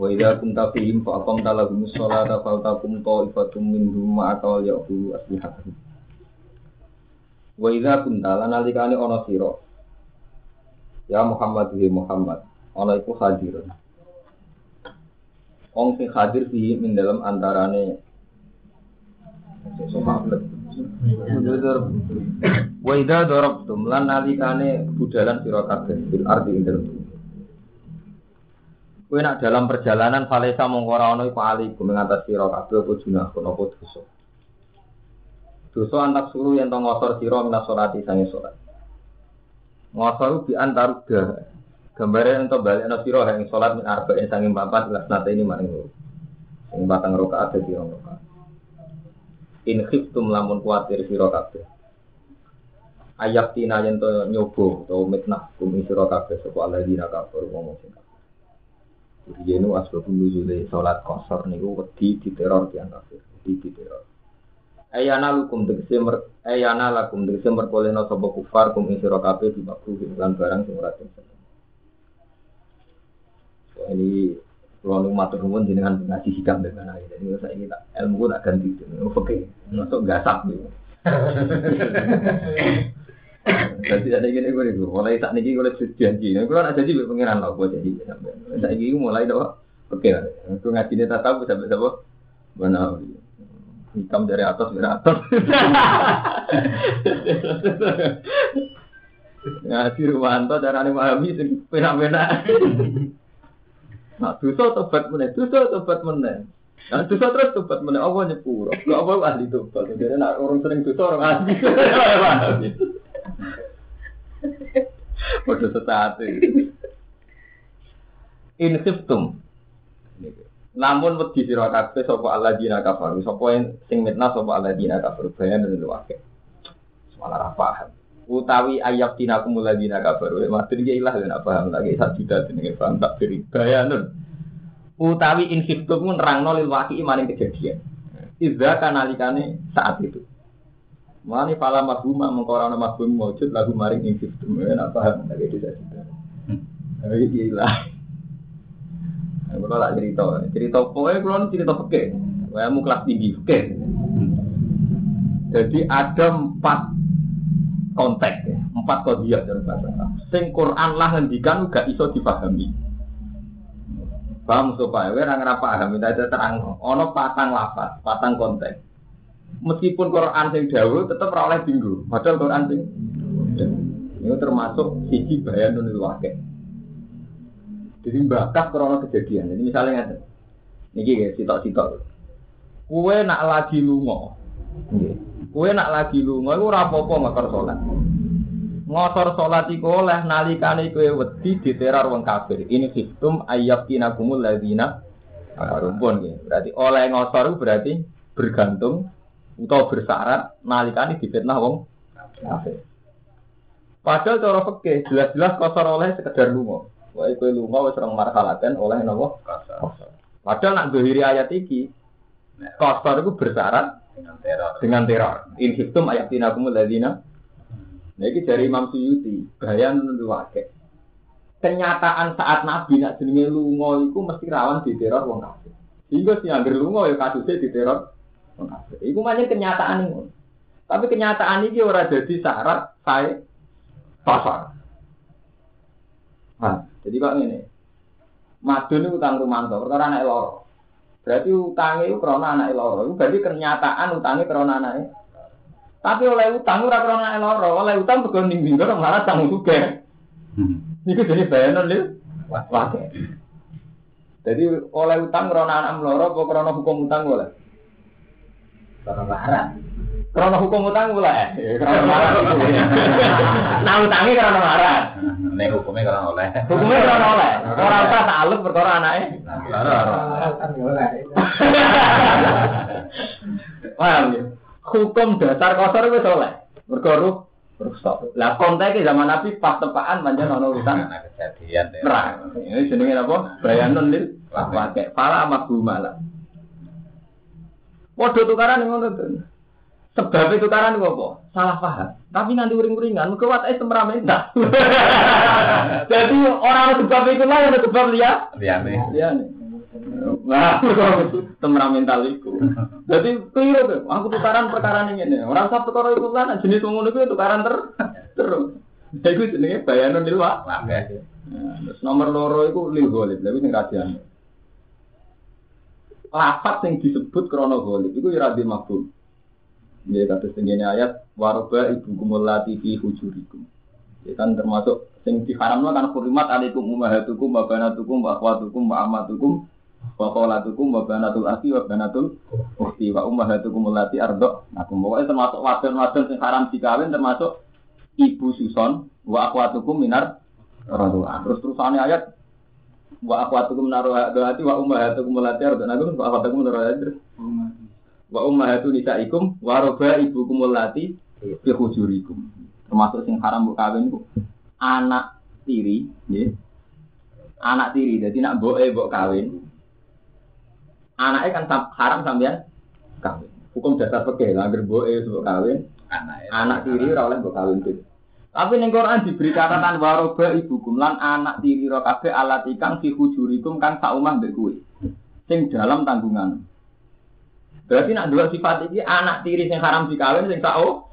Wa idza kunta fihim fa aqamta lahum sholata faltakum ta'ifatum minhum ma'aka wal ya'khudhu aslihatahum. Wa idza kunta lan nalikane ana sira. Ya Muhammad ya Muhammad, ana iku hadir. Wong sing hadir fi min dalam antarane sahabat. Wa idza darabtum lan nalikane budalan sira kabeh bil ardi ing dalem Kowe nak dalam perjalanan falesa mongko ora ana iku alikum mengatasi sira kabeh apa junah apa dosa. Dosa antak suruh yang tong ngosor sira minas salati sange salat. Ngosor bi antar ga. Gambare ento balik ana sira yang salat min arba'in sange papat las nate ini maring loro. Sing batang rakaat dadi rong rakaat. In khiftum lamun kuatir sira kabeh. Ayak tina yen to nyoba utawa mitnah kum sira kabeh sapa alladzina kafaru ngomong sing Jadi ini asbab nuzule sholat kosor niku wedi diteror tiang kafir, wedi diteror. Ayana lukum tegese mer ayana lakum tegese merkolehno sapa kufar kum ing sira kabeh di makruh lan barang sing ora seneng. Ini kalau nu matur nuwun jenengan ngaji hikam dengan aja. Jadi saya ini tak ilmu tak ganti. Oke, masuk gasak gitu. Jadi ada gini gue nih, mulai saat ini gue lebih janji. Gue kan jadi pengiran lah gue jadi. Saat ini mulai doa, oke. Gue ngaji nih tak tahu sampai sampai mana hitam dari atas dari atas. Ngaji Rumanto dan Ani Mahami itu pena-pena. Nah, dosa tobat meneh, dosa tobat meneh. Nah, dosa terus tobat meneh, apa nyepuro? Gak apa ahli tobat. Jadi nak orang sering dosa orang ahli. Waduh sesat In khiftum. Namun wedi sira kabeh sapa alladzina kafaru, sapa sing mitnah sapa alladzina kafaru bayan dan luwake. Semala ra paham. Utawi ayat tina kumul ladzina kafaru, matur iki ilah ora paham lagi sak juta jenenge paham tak beri bayanun. Utawi in khiftum nerangno lil waqi maring kejadian. Idza kanalikane saat itu. Mani pala mabuma mengkora nama mabum mawujud lagu maring ing sistem nak paham lagi tidak tidak. Tapi gila. Kalau lah cerita, cerita pokoknya kalau cerita oke, kamu kelas tinggi oke. Jadi ada empat konteks, ya. empat kodiat dalam bahasa Arab. Sing Quran lah ngendikan gak iso dipahami. Paham supaya ora paham, ada terang. Ono patang lafaz, patang konteks meskipun Quran sing dawuh tetap ora oleh dinggo. Padahal Quran sing ini termasuk siji bayan nunil wakil. Jadi bakas krono kejadian. Ini misalnya ngeten. Niki ya sitok-sitok. Kue nak lagi lungo. Kue nak lagi lungo iku ora apa-apa ngokor salat. Ngotor salat iku oleh nalikane kowe wedi diteror wong kafir. Ini sistem ayyakinakumul ladzina rumpun ya. Berarti oleh ngotor berarti bergantung atau bersyarat nalikani difitnah wong kafir. Padahal cara fikih jelas-jelas kosor oleh sekedar lunga. Wah, kowe lunga wis orang marhalaten oleh napa? Kosor. Padahal nak dohiri ayat iki kosor itu bersyarat dengan teror. Dengan teror. In hitum ayat tinakumul ladina. Nah, ini dari Imam Suyuti, bayan nuwake. Kenyataan saat Nabi nak jenenge lunga iku mesti rawan diteror wong kafir. Sehingga si angger lunga ya kasusnya diteror Iku macam kenyataan ini. Tapi kenyataan ini orang jadi syarat saya pasar. Nah, jadi kok ini. Madun itu utang rumanto, perkara anak loro. Berarti utangnya itu karena anak loro. Itu berarti kenyataan utangnya karena anak Tapi oleh utang ora karena anak loro, oleh utang bukan ning orang malah tanggung juga. Ini jadi bayanan lho. Wah, Jadi oleh utang karena anak loro, apa karena hukum utang boleh? Karena larang. Karena hukum utang mulai, karena marah. Nah utangi karena marah. Nek hukumnya kalau oleh. Hukumnya karena oleh. Orang tak takluk perkara anaknya. Paham ya? Hukum dasar kosor itu oleh. Berkorup, berstop. Lah konteksnya zaman Nabi pas tepaan panjang ono urusan Karena kejadian perang. Ini jenenge apa? Bayanun lil pakai pala makbu malam. Waduh tukaran ngono tuh. Sebab itu tukaran itu apa? Salah paham. Tapi nanti uring-uringan, mereka watai temperamental. Jadi orang sebab itu lah yang sebab dia. Liane. Iya nih. Nah, temperamental itu. Jadi keliru tuh. Aku tukaran perkara ini nih. Orang satu perkara itu kan jenis ngono itu tukaran ter terus. Jadi jenenge bayanan di luar. Nah, terus nomor loro itu lil golib, tapi sing kajian. Lafat yang disebut krono golib itu ya radhi mafhum. Ya kata segini ayat waroba ibu kumulati fi hujurikum. Ya kan termasuk sing diharamno kan hurimat alaikum ummahatukum wa banatukum wa akhwatukum wa amatukum wa kholatukum wa banatul akhi ardo. Nah, pokoknya termasuk wadon-wadon sing haram dikawin termasuk ibu suson wa minar radua. Terus terusannya ayat wa akhwatukum minar radua wa ummahatukum. Nah, terus wa akhwatukum minar radua. Wa ummahatu nisaikum wa roba ibukum allati fi hujurikum. Termasuk sing haram mbok kawin ku anak tiri, nggih. Anak tiri, jadi nak mboke mbok kawin. Anaknya kan haram sampean kawin. Hukum dasar pekeh, lah anggere mboke mbok kawin, Anak anak tiri ora oleh mbok kawin tuh. Tapi ning Quran diberi catatan waroba ibukum lan anak tiri ro kabeh alat ikang fi hujurikum kang sak omah mbek kowe. Sing dalam tanggungan. Berarti nak dua sifat iki anak tiri sing haram dikawin sing sak o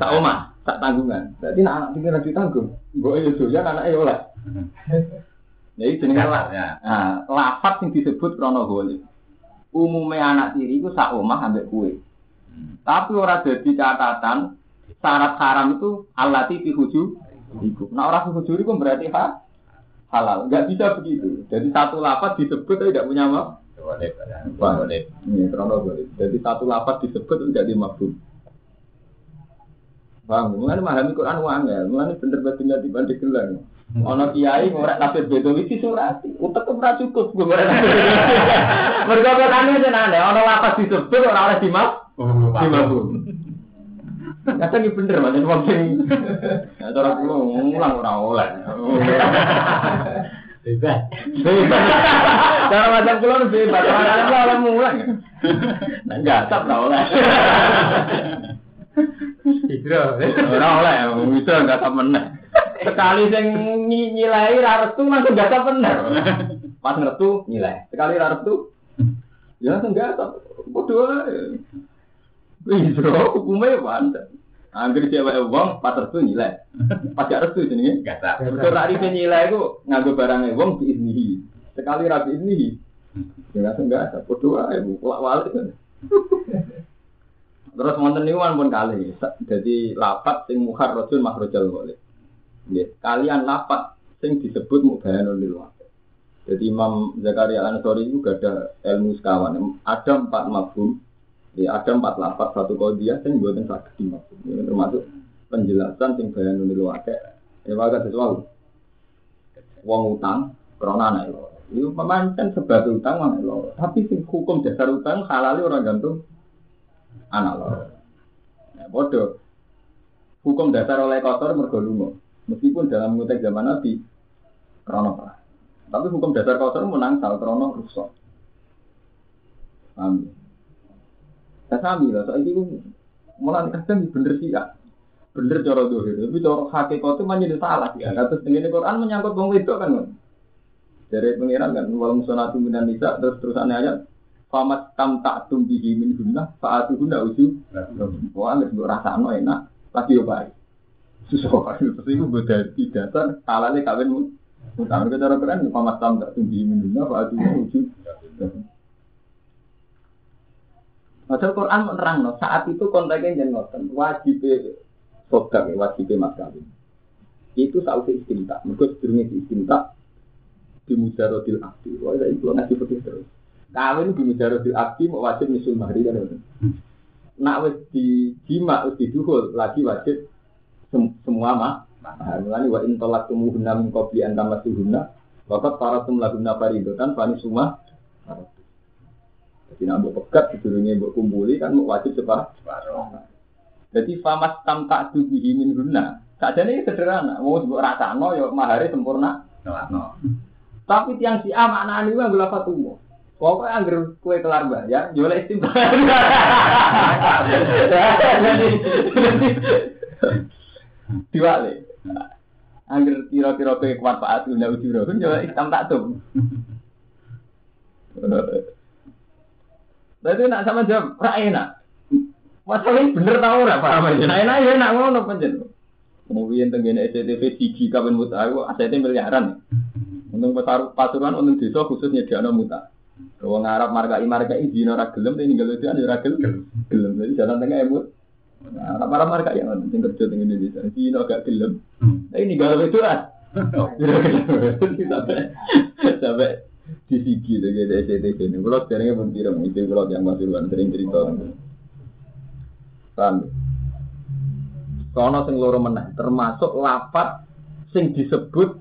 sak omah, sak tanggungan. Berarti nak anak tiri ra ditanggung. Mbok yo doyan anake oleh. Ya iki jenenge lah. Kasarnya. Nah, lafat sing disebut krono golib. Umume anak tiri iku sak omah ambek kowe. Tapi ora dadi catatan syarat haram itu alati fi huju iku. Nah ora fi huju iku berarti ha, halal. Enggak bisa begitu. Jadi satu lafaz disebut tapi tidak punya apa? Boleh. Wah. Boleh. Ini krono golib. Jadi satu lafaz disebut itu jadi mafhum. Paham? Mulane memahami Quran wangel, mulane bener bener tinggal di banding gelang. Ono kiai ngorek tafsir iki surati, utek ora cukup gue ngorek. Mergo katane jenenge ono lapas disebut ora oleh dimaf, dimafhum. Kadang iki bener mas, wong sing ya cara kula ngulang ora oleh. Bebas. Bebas. Cara macam kula bebas, ora oleh oleh mulang. Nah, enggak ora oleh. Hidro. Ora oleh, bisa enggak tak meneh. Sekali sing nyi- nyilai ra restu langsung enggak tak bener. Pas ngertu nyilai. Sekali ra restu ya langsung enggak tak. Bodoh. Bisa hukumnya pantes. Angger cewek wong pas restu nyilai. Pas gak restu jenenge. Gak tak. Mergo ra rite nyilai ku nganggo barangnya wong diiznihi. Sekali ra diiznihi. Ya langsung enggak tak. Bodoh ae, kulak walik. Terus wonten niku kan pun kali. Jadi lafat sing mukhar rajul makhrajal boleh. Nggih, kalian lafat sing disebut mubayanul lil. Jadi Imam Zakaria Al-Ansori itu gak ada ilmu sekawan. Ada empat mafhum. Ya, ada empat lafat satu kodiah sing buatan sakit di mafhum. Ini termasuk penjelasan sing bayanul lil waqi. Ya wakat sesuatu. Wong utang krona anak loro. Itu memancen sebab utang anak loro. Tapi sing hukum dasar utang halal orang gantung anak loro. Nah, bodoh. Hukum dasar oleh kotor mergo. Meskipun dalam konteks zaman Nabi krono. Tapi hukum dasar kotor menang sal krono rusak. Paham? Ya sami lah, soal itu mulai kadang bener sih ya. Bener cara dohir, tapi cara hakikat itu menjadi salah ya. Kata setengah Quran menyangkut wong itu kan. kan. Dari pengiran kan, wal musonatu minan nisa, terus terusannya ayat Famat tam tak tum bihi min guna saat itu ndak uju. Wah, nggak sebut rasa no enak, lagi yo baik. Susah terus itu beda di dasar kalane kawin. Utang kita cara keren, famat tam tak tum bihi min guna saat itu uju. Padahal Quran menerang no, saat itu konteksnya jangan ngoten, wajib sodak, wajib mas kawin. Itu saat istinta, mereka sedurungnya istinta di mujarodil akti. Wah, itu ngasih putih terus. Kawin di mujarodil akti mau wajib misul mahri kan. nak wis di jima wis diduhul lagi wajib sem- semua mah mahar. Mulane wa in talaqtumuhunna min qabli an tamassuhunna waqad faratum lahunna fariidatan fani summa Jadi nak mbok pegat sedurunge mbok kumpuli kan wajib Separuh. Jadi famas tam tak dubihi min guna. Sakjane iki sederhana, mau mbok rasakno ya mahare sempurna. No, no. Tapi tiang si A maknane kuwi anggere apa tumo. Pokoknya anggar kue kelar bayar, jual istimewa. Diwale. Anggar kira-kira kue kuat Pak Atu ndak ujuro, jual istam tak tuh. Berarti nak sama jawab, ra enak. Masalahnya bener tau ora paham aja. Nah enak ya enak ngono panjen. Kemudian tenggene SCTV siji kapan muta aku asetnya miliaran. Untung pasar pasuruan untung desa khusus nyediakno muta. Wong Arab markai markai dino ora gelem tapi ninggal itu ora gelem. Gelem. Jadi jalan tengah emut. Nah, Arab Arab markai yang sing kerja teng Indonesia. Dino gak gelem. Tapi ninggal itu ah. Sampai sampai di sigi dengan SCTV ini. Kalau sekarang pun tidak mungkin kalau yang pasuruan sering cerita. Paham? Sono sing loro meneh, termasuk lapat sing disebut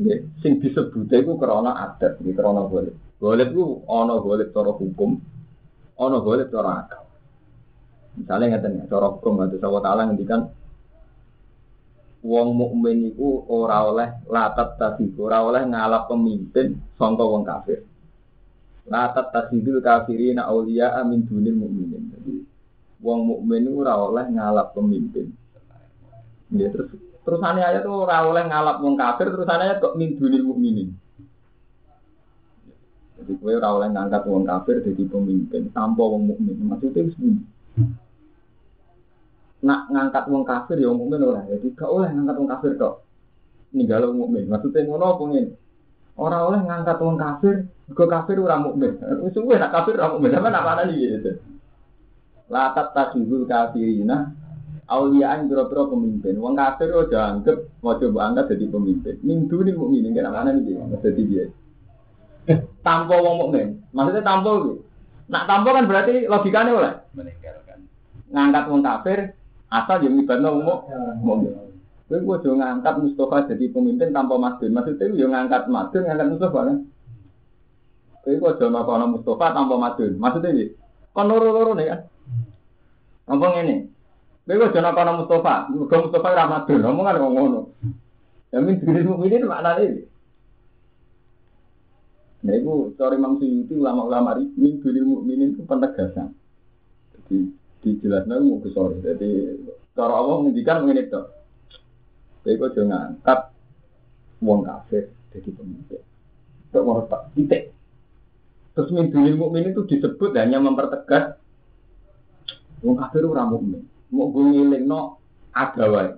nggih, sing disebut iku krana adat, iki krana golek. Golek ku ana golek cara hukum, ana golek cara akal. Misalnya ngeten ya, cara hukum atau Allah Ta'ala ngendikan wong mukmin iku ora oleh latat tadi, ora oleh ngalap pemimpin sangka wong kafir. Latat tasidul kafirina auliya amin dunil mukminin. Jadi wong mukmin itu ora oleh ngalap pemimpin. Ya terus terusannya ayat ora oleh ngalap wong kafir, terusannya ayat kok min dunil mukminin. Jadi kowe ora oleh ngangkat wong kafir jadi pemimpin tanpa wong mukmin. Maksudnya bunyi. Nak ngangkat wong kafir ya mukmin ora. Jadi gak oleh ngangkat wong kafir tok. Ninggal wong mukmin. Maksudnya ngono apa ngene? Ora oleh ngangkat wong kafir, mergo kafir ora mukmin. Wis suwe nak kafir ora mukmin, sampe nak iki gitu. Latat takhizul kafirina auliaan biro-biro pemimpin. Wong kafir udah anggap mau coba angkat jadi pemimpin. Minggu ini mukminin kira mana nih dia? Jadi dia. Tanpa wong mukmin. Maksudnya tanpa itu. Nak tanpa kan berarti logikanya oleh Meninggalkan. ngangkat wong kafir asal yang ibadah wong mukmin. Kowe gua jo ngangkat Mustafa jadi pemimpin tanpa Madun. Maksudnya yo ngangkat Madun, ngangkat Mustafa kan. Kowe gua jo makono Mustafa tanpa Madun. Maksudnya iki kon loro-loro nih kan. Ngomong ini, kowe gua jo makono Mustafa, muga Mustafa ora Madun. Ngomongan kok ngono. Ya min diri mukminin maknane iki. Nah, itu sorry Imam Suyuti ulama-ulama ini min diri mukminin itu penegasan. Jadi dijelaskan mau sorry. Jadi cara Allah menghentikan mengenai itu. Jadi kau jangan ngangkat wong kafir jadi pemimpin. Untuk mau titik. Terus diri mukmin itu disebut hanya mempertegas wong kafir mukmin. Mau gue ngiling no ada wae.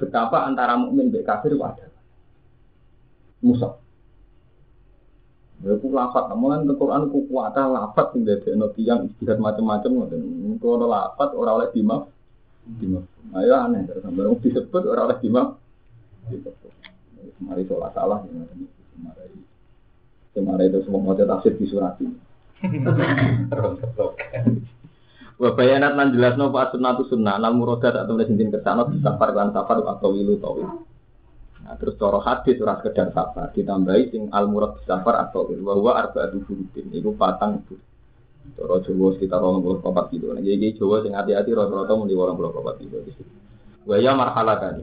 Betapa antara mukmin dan kafir ada. Musuh. Ya ku lafat, namun kan Quran ku kuatah lafat sing dadi ana tiyang istihad macam-macam ngoten. Ku ana lafat ora oleh dimaf. Dimaf. Ayo aneh terus sampe wong disebut ora oleh dimaf. Mari sholat salah ya mari. Kemarin itu semua mau tafsir di surat ini. Wa bayanat lan jelasno fa sunnatu sunnah nal muradat atau sintin kersano safar lan safar atau wilu tawil. Nah, terus cara hadis ora sekedar safar, ditambahi sing al murad safar atau wa huwa arba'atu furutin. Iku patang itu. Cara Jawa sekitar 24 kilo. Nah, jadi Jawa sing hati-hati rata-rata muni 24 kilo. Wa ya marhala tadi.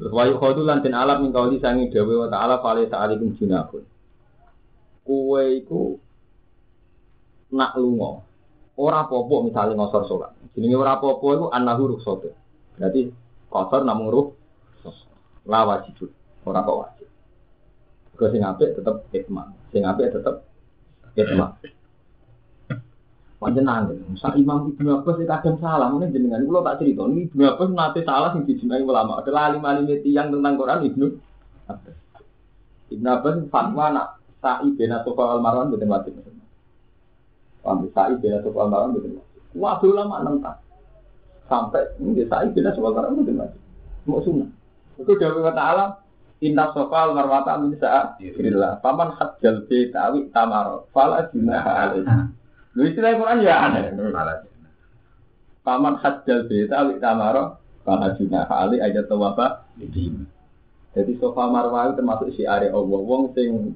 Terus wa yukhadu lan alam min kauli sangi dawe wa ta'ala fale sa'alikum junahun. Kuwe nak lunga ora apa-apa ngosor sholat. Jenenge ora apa-apa iku annahu rukhsat. Berarti kosor namung ruh la wajib. Ora kok wajib. Kau sing apik tetep itma. Sing apik tetep itma. Panjenengan, sak Imam Ibnu Abbas iki kadang salah, mene jenengan kula tak cerita, ini Ibnu Abbas nate salah sing dijimai ulama. Adalah alim-alim tiyang tentang Quran Ibnu Abbas. Ibnu Abbas fatwa nak sa'i bin Atufal al-Marwan mboten wajib. Paham sa'i bin Atufal al-Marwan mboten wajib. Waduh ulama nentang. Sampai nggih sa'i bin Atufal al-Marwan mboten wajib. Mau sunnah. Itu Dewa Ta'ala Inna sofal marwata min sa'adillah Paman hajjal betawi tamaro Fala junaha alaih Lu istilah Quran ya aneh. Paman hajjal beta wik tamaro Kana juna ali ayat tawaba Jadi sofa marwah itu termasuk si area Allah. Wong sing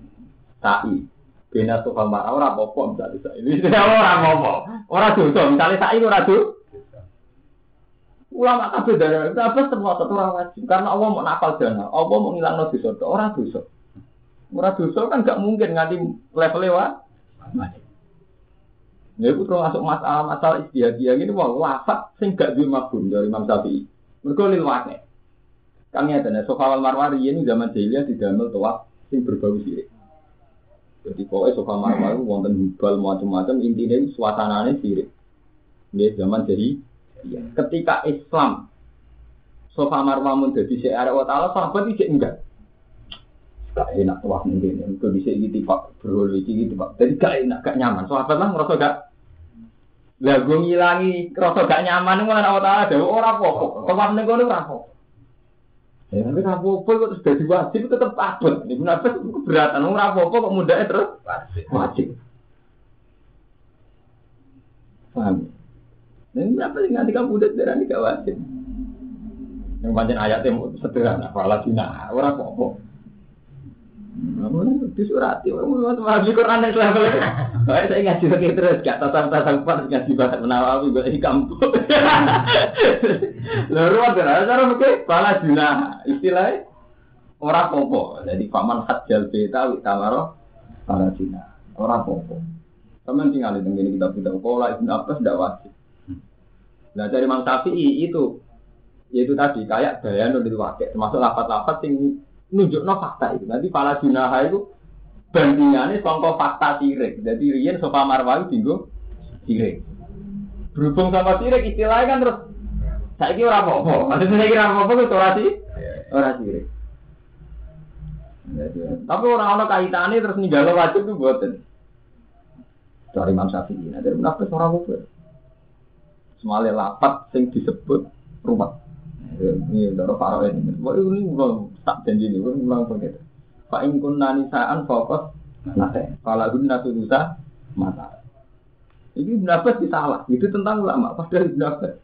sa'i Bina sofa marwah ora apa-apa misalnya sa'i. Ini ora apa-apa Ora dosa. Misalnya sa'i ora dosa Ulama kabeh dari apa semua satu wajib karena Allah mau nafal dana, Allah mau ngilang dosa, orang dosa. Orang dosa kan gak mungkin nganti level lewat. Ya itu termasuk masalah-masalah istihadiyah ini wah wafat sing gak duwe dari Imam Syafi'i. Mergo lil waqi. Kang ya sofa wal marwari ini zaman jahiliyah didamel tawaf sing berbau sirik. Jadi pokoknya sofa marwar wonten hubal macam-macam intinya suasananya sirik. Ini zaman jadi Ya. Ketika Islam Sofa Marwah menjadi syiar wa ta'ala sahabat itu enggak. Gak enak waktu ini, itu bisa gitu pak, berul gitu pak. Jadi gak enak, gak nyaman. Sahabat lah ngerasa gak. Lah gue ngilangi, ngerasa gak nyaman, itu mana ta'ala ada orang pokok. Tawaf nih gue orang pokok. Ya tapi rapopo kok terus jadi wajib itu tetap abot. Ini kenapa keberatan? Orang rapopo kok mudahnya terus wajib. Paham? Dan berapa sih nanti kamu udah darah nih wajib. Yang panjang ayatnya sederhana, falah dina, orang apa-apa. Namun disurati, orang di Quran yang level Baik saya ngaji lagi terus, gak tatang empat ngaji banget menawawi gue di kampung. Lalu ada cara mungkin falah dina, istilahnya orang popo. Jadi paman hajjal beta witamaro falah dina, orang popo. Teman tinggal di tengah kita tidak pola ibn Abbas tidak wajib. Nah dari Imam Syafi'i itu yaitu tadi kayak bayan itu wakil termasuk lapat-lapat yang nunjuk no fakta itu. Nanti para junaha itu bandingannya songkok fakta sirik. Jadi rian sofa marwahi tinggu sirik. Berhubung sama sirik istilahnya kan terus saya kira orang apa? Maksudnya saya kira apa itu orang sih orang sirik. Tapi orang-orang kaitannya terus ninggal wajib itu buatan. Dari Imam Syafi'i. Nah dari Imam orang apa? Semale lapat sing disebut rumah. Ini udah faro ini. Wah ini ulang tak janji ini, ulang begitu. Pak Ingkun nanisaan fokus nate. Kalau guna tudusa mata. Ini pendapat salah. Itu tentang ulama. Padahal pendapat.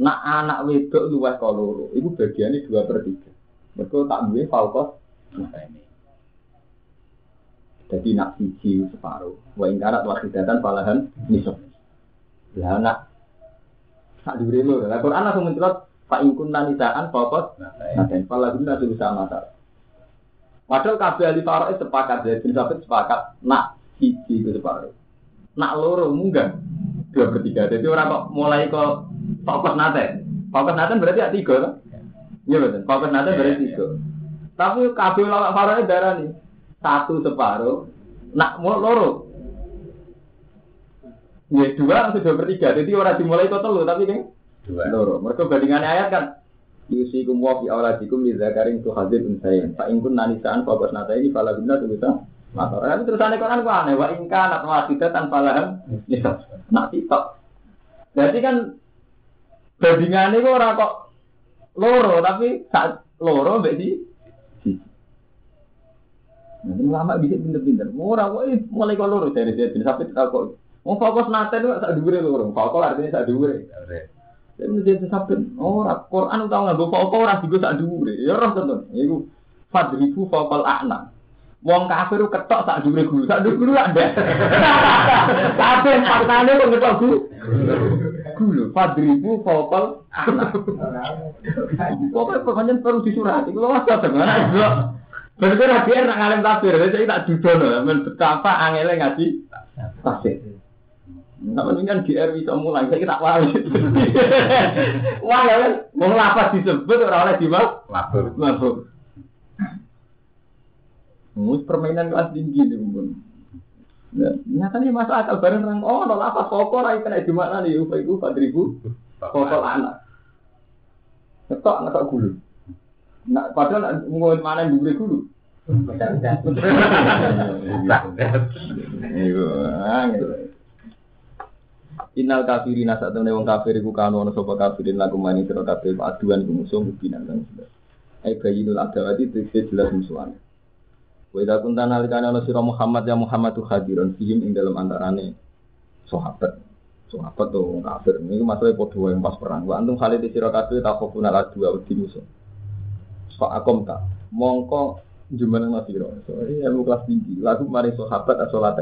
Nak anak wedok luwes koloro. Itu bagiannya dua per tiga. Mereka tak duwe fokus mata ini. Jadi nak siji separuh. Wa ingkarat wakidatan palahan nisab. Lah anak dhuwure lho. Lah Quran langsung mencelot Pak ingkun nanisaan fokus naten pala guna bisa mata. Padahal kabeh ahli faraid sepakat ya, bin Sabit sepakat nak siji itu separuh. Nak loro munggah dua per tiga. Jadi orang kok mulai kok fokus nate. Fokus nate berarti ya tiga kan? Iya betul. Fokus nate berarti tiga. Tapi kabeh lawak faraid darah nih satu separuh. Nak mau loro Ya dua atau dua per tiga. Jadi orang dimulai kok telu tapi kan dua. Loro. Mereka bandingannya ayat kan. Yusikum wa fi awladikum li zakarin tu hadir unsayin. Fa in kunna nisaan fa basnata ini fala guna tu bisa. Maka tapi terusannya Quran ku aneh. Wa in kana wahida tanpa laham nisab. Nak titok. Jadi kan bandingannya kok orang kok loro tapi saat loro mbek di Nah, lama bisa pinter-pinter. Murah, wah mulai kok loro dari sini sampai kok Mau fokus nate itu sak dhuwure lho, fokus artinya sak dhuwure. Jadi menjadi sabun, oh Quran utawa nggak fokus ora digo sak dhuwure. Ya roh tenan. Iku fadribu fokal akna. Wong kafir ketok sak dhuwure guru, sak dhuwure guru ada. Kabeh faktane kok ketok guru. Guru fadribu fokal akna. Pokoknya pokoknya perlu disurati. Kalau wasa dengan itu. Berarti rapi nak ngalim tafsir, jadi tak dudono, betapa angele ngaji tafsir. Nggak penting kan GR bisa mulai, saya tak wali. Wah ya kan, mau lapas disebut orang oleh dimas, lapor, lapor. Mus permainan kelas tinggi nih pun. Ya, nyatanya masuk akal bareng orang oh no lapas pokok lagi kena di mana nih upah itu empat ribu pokok anak. Ketok nggak gulu. Nah, padahal ngomongin mana yang dulu gulu. Iya, gitu. Innal kafirina saat temen wong kafir iku kanu ana sapa kafirin lagu mani sira kabeh aduan iku musuh mubinan lan sudah. Ai bayinul adawati tegese jelas musuhan. Wa idza kunta nalikane ana sira Muhammad ya Muhammad tu hadiron fihim ing dalam antarane sahabat. Sahabat tuh wong kafir. Ini masalah podo yang pas perang. Wa antum khalid sira kabeh ta khofuna la dua wedi musuh. Fa akom ta. Mongko jumlah masira. So ini ilmu kelas tinggi. Lagu mari sahabat yang salat.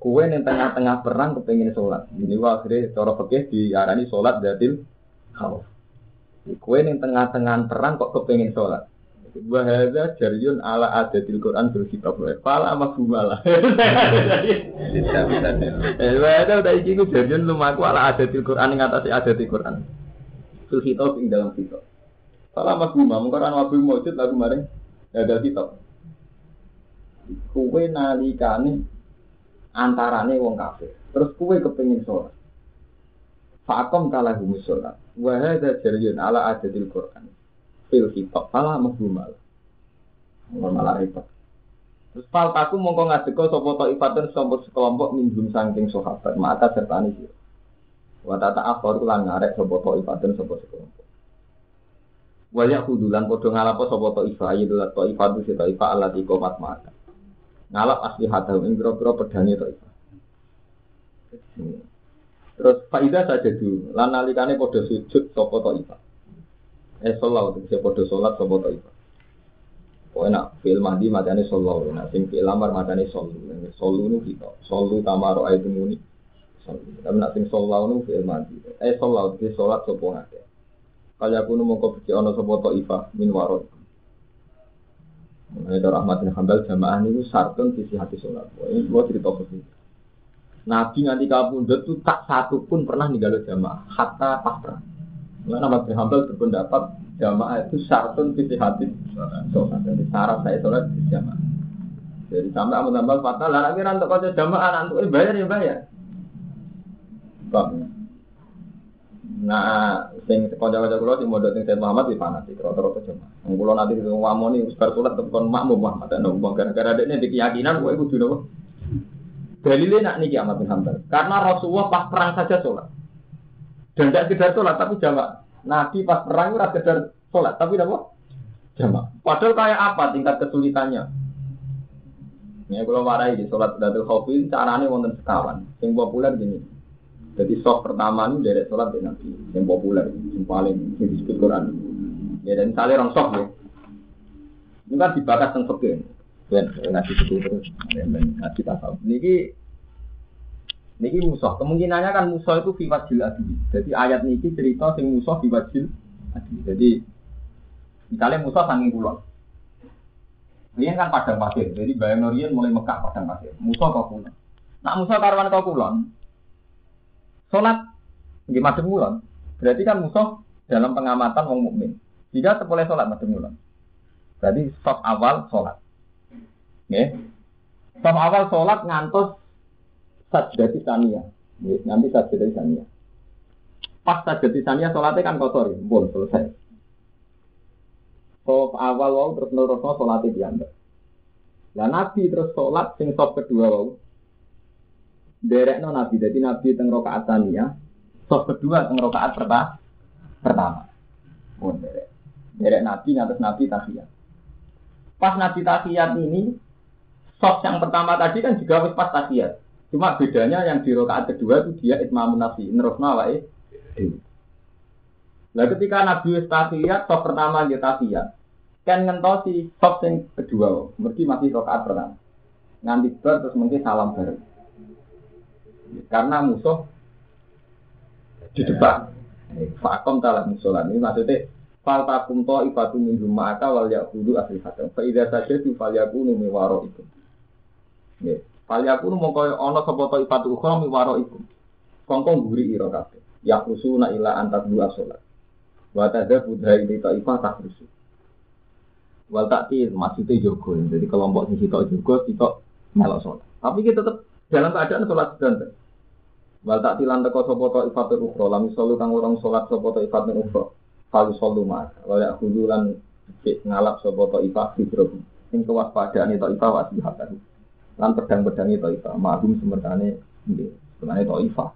Kue yang tengah-tengah perang kepengen sholat. Ini akhirnya cara fikih diarani sholat datil khauf. Kue yang tengah-tengah perang kok kepengen sholat. Wahada jariyun ala adatil Quran bil kitab wa fala mafhumala. Eh wahada udah iki ku jariyun lumaku ala adatil Quran ing atase adatil Quran. Bil ing dalam kitab. Fala mafhumah mung Quran wabu maujud lagu maring ada kitab. Kue nalikane antarane wong kafir. Terus kue kepengin sholat. Fakom kalah humus sholat. Wahada jariyun ala adatil Quran. Fil kitab salah mahbumal malah repot terus fal taku mongko ngadeko sapa to ifatun sapa sekelompok minjum saking sahabat maka serta ini wa tata akhir lan ngarek sapa to ifatun sapa sekelompok. Waya kudulan podo ngalapo sapa to ifa ayi dolat to ifa tu to ifa Allah di komat mata ngalap asli hadal ing pira-pira pedane to ifa Terus faidah saja dulu, lan nalikane padha sujud sapa to ifa eh sholat itu podo sholat sopo to itu Kau enak film mandi matanya sholat, enak sing film lamar matanya sholat, sholat kita, sholat tamaro ayat muni, tapi nak sing sholat nu film mandi, eh sholat itu sholat sopo ngake. Kaya aku nu mau kau ono sopo to ifa min warot. Mengenai dari Ahmad bin Hambal jamaah ini sartun sisi hati sholat. Ini gua cerita begini. Nabi nganti kabundut itu tak satu pun pernah ninggal jamaah, hatta pas perang. Karena Ahmad bin Hambal berpendapat jamaah itu syartun fiti hati. Sholat. Jadi syarat saya sholat di jamaah. Jadi sampai Ahmad bin Hambal fatwa, lah nanti untuk kau jamaah, nanti bayar ya bayar. Bang. Nah, sing kanca-kanca kula sing mondok sing Said Muhammad di fanatik rata-rata jamaah. Wong kula nanti wong wamoni wis bar salat tekan makmum Muhammad ana wong gara-gara dekne di keyakinan kowe kudu nopo? Dalilnya nak niki Ahmad bin Hambal. Karena Rasulullah pas perang saja sholat. Dan tidak sekedar sholat, tapi jamak. Nabi pas perang itu sekedar sholat, tapi apa? Jamak. Padahal kayak apa tingkat kesulitannya? Ya kalau marahi di sholat Datul Khawfi, caranya wonten sekawan. Yang populer gini. Jadi soft pertama ini dari sholat di Nabi. Yang populer, yang paling yang disebut Quran. Ya dan misalnya orang soft ya. Ini kan dibakar tentang fakir. Dan ngasih itu terus, dan ngasih tasawuf. Ini Niki musuh. Kemungkinannya kan musuh itu fiwajil adi. Jadi ayat niki cerita sing musuh fiwajil adi. Jadi misalnya musuh sanging kulon. Ini kan padang pasir. Jadi bayang Norian mulai Mekah padang pasir. Musuh kau kulon. Nak musuh karwan kau kulon. Sholat di madem kulon. Berarti kan musuh dalam pengamatan wong mukmin. Jika boleh sholat madem kulon. Berarti stop awal sholat. Oke. Stop awal sholat ngantos sajjati tania. Nanti sajjati tania. Pas sajjati tania sholatnya kan kotor, ya. bon selesai. So awal wau terus nurut sholatnya diambil. Lah Nabi terus sholat sing sop kedua wau. Derek no Nabi, jadi Nabi teng tania. Sop kedua teng rokaat pertama. Pertama. Bon derek. Derek Nabi ngatas Nabi tahiyat. Pas Nabi tahiyat ini, sop yang pertama tadi kan juga pas tahiyat. Cuma bedanya yang di rokaat kedua itu dia itmamun nafsi, nerusna wae. Nah ketika Nabi wis tahiyat, top pertama dia tahiyat. Kan ngentosi top yang kedua, mesti masih rokaat pertama. Nganti terus mungkin salam bareng. Karena musuh di depan. Fakom talah musolan ini maksudnya fal takum to ifatu min ma'aka wal yaqudu asli hatam. Fa idza sajadu fal yakunu mi waro itu. Fal yakunu mongko ana sapa to ifatu ukhra mi waro iku. Kongkong guri ira kabeh. Ya khusuna ila antat dua salat. Wa tadza budha ini ta ifa tak rusu. Wal takti maksudnya jogo. Jadi kelompok sisi tok jogo, sitok melok salat. Tapi kita tetap dalam keadaan salat sedang. Wal tak tilan teko sapa to ifatul ukhra lam solu kang orang salat sapa to ifatul ukhra. Kalu solu mak. Wala kudu lan ngalap sapa to ifat fidrobu. Sing kewaspadaan itu ifat wasbihatan. Lan pedang-pedang itu ifat. Mahum semertane nggih. Sebenarnya to ifat.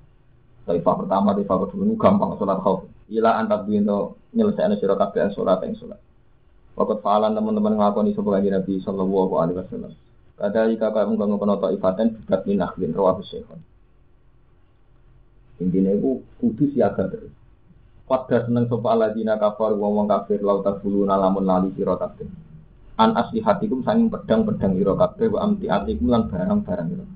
To ifat pertama to ifat kedua gampang salat khauf. Ila antar binto nyelesaikan sira kabeh salat yang salat. Waktu faalan teman-teman ngelakoni sapa kanjeng Nabi sallallahu alaihi wasallam. Kadali kakak mengkongkon to ifaten bidat minah bin rawah syekhon. Intinya itu kudu siaga terus. Pada seneng sopa aladina kafar wong kafir lauta bulu lamun lali sira kabeh. An asli hatikum sanging pedang-pedang ira kabeh wa amti atikum lan barang-barang ira.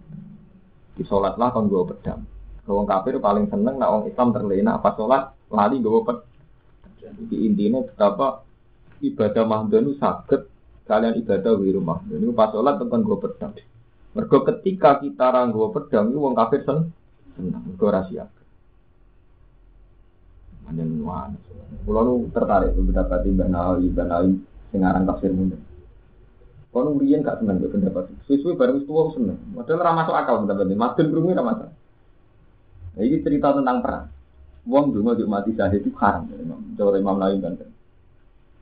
Di salatlah kon nggawa pedang. Wong kafir paling seneng nak wong Islam terlena apa salat lali nggawa pedang. Jadi intinya betapa ibadah mahdun itu sakit kalian ibadah wiru mahdun itu pas sholat tekan gue pedang. Mergo ketika kita ranggo pedang itu wong kafir sen senang gue rahasia. Manjen wan. Kulo nu tertarik pendapat Mbak Nawawi, Mbak Nawawi sing aran tafsir mundur. Kalau urian gak seneng gue pendapat. Sesuai bareng tua seneng. Padahal ora akal pendapat ini. Madun berumi ora masuk. Nah, ini cerita tentang perang. Wong dulu mau mati syahid itu haram. Cara Imam Nawawi kan.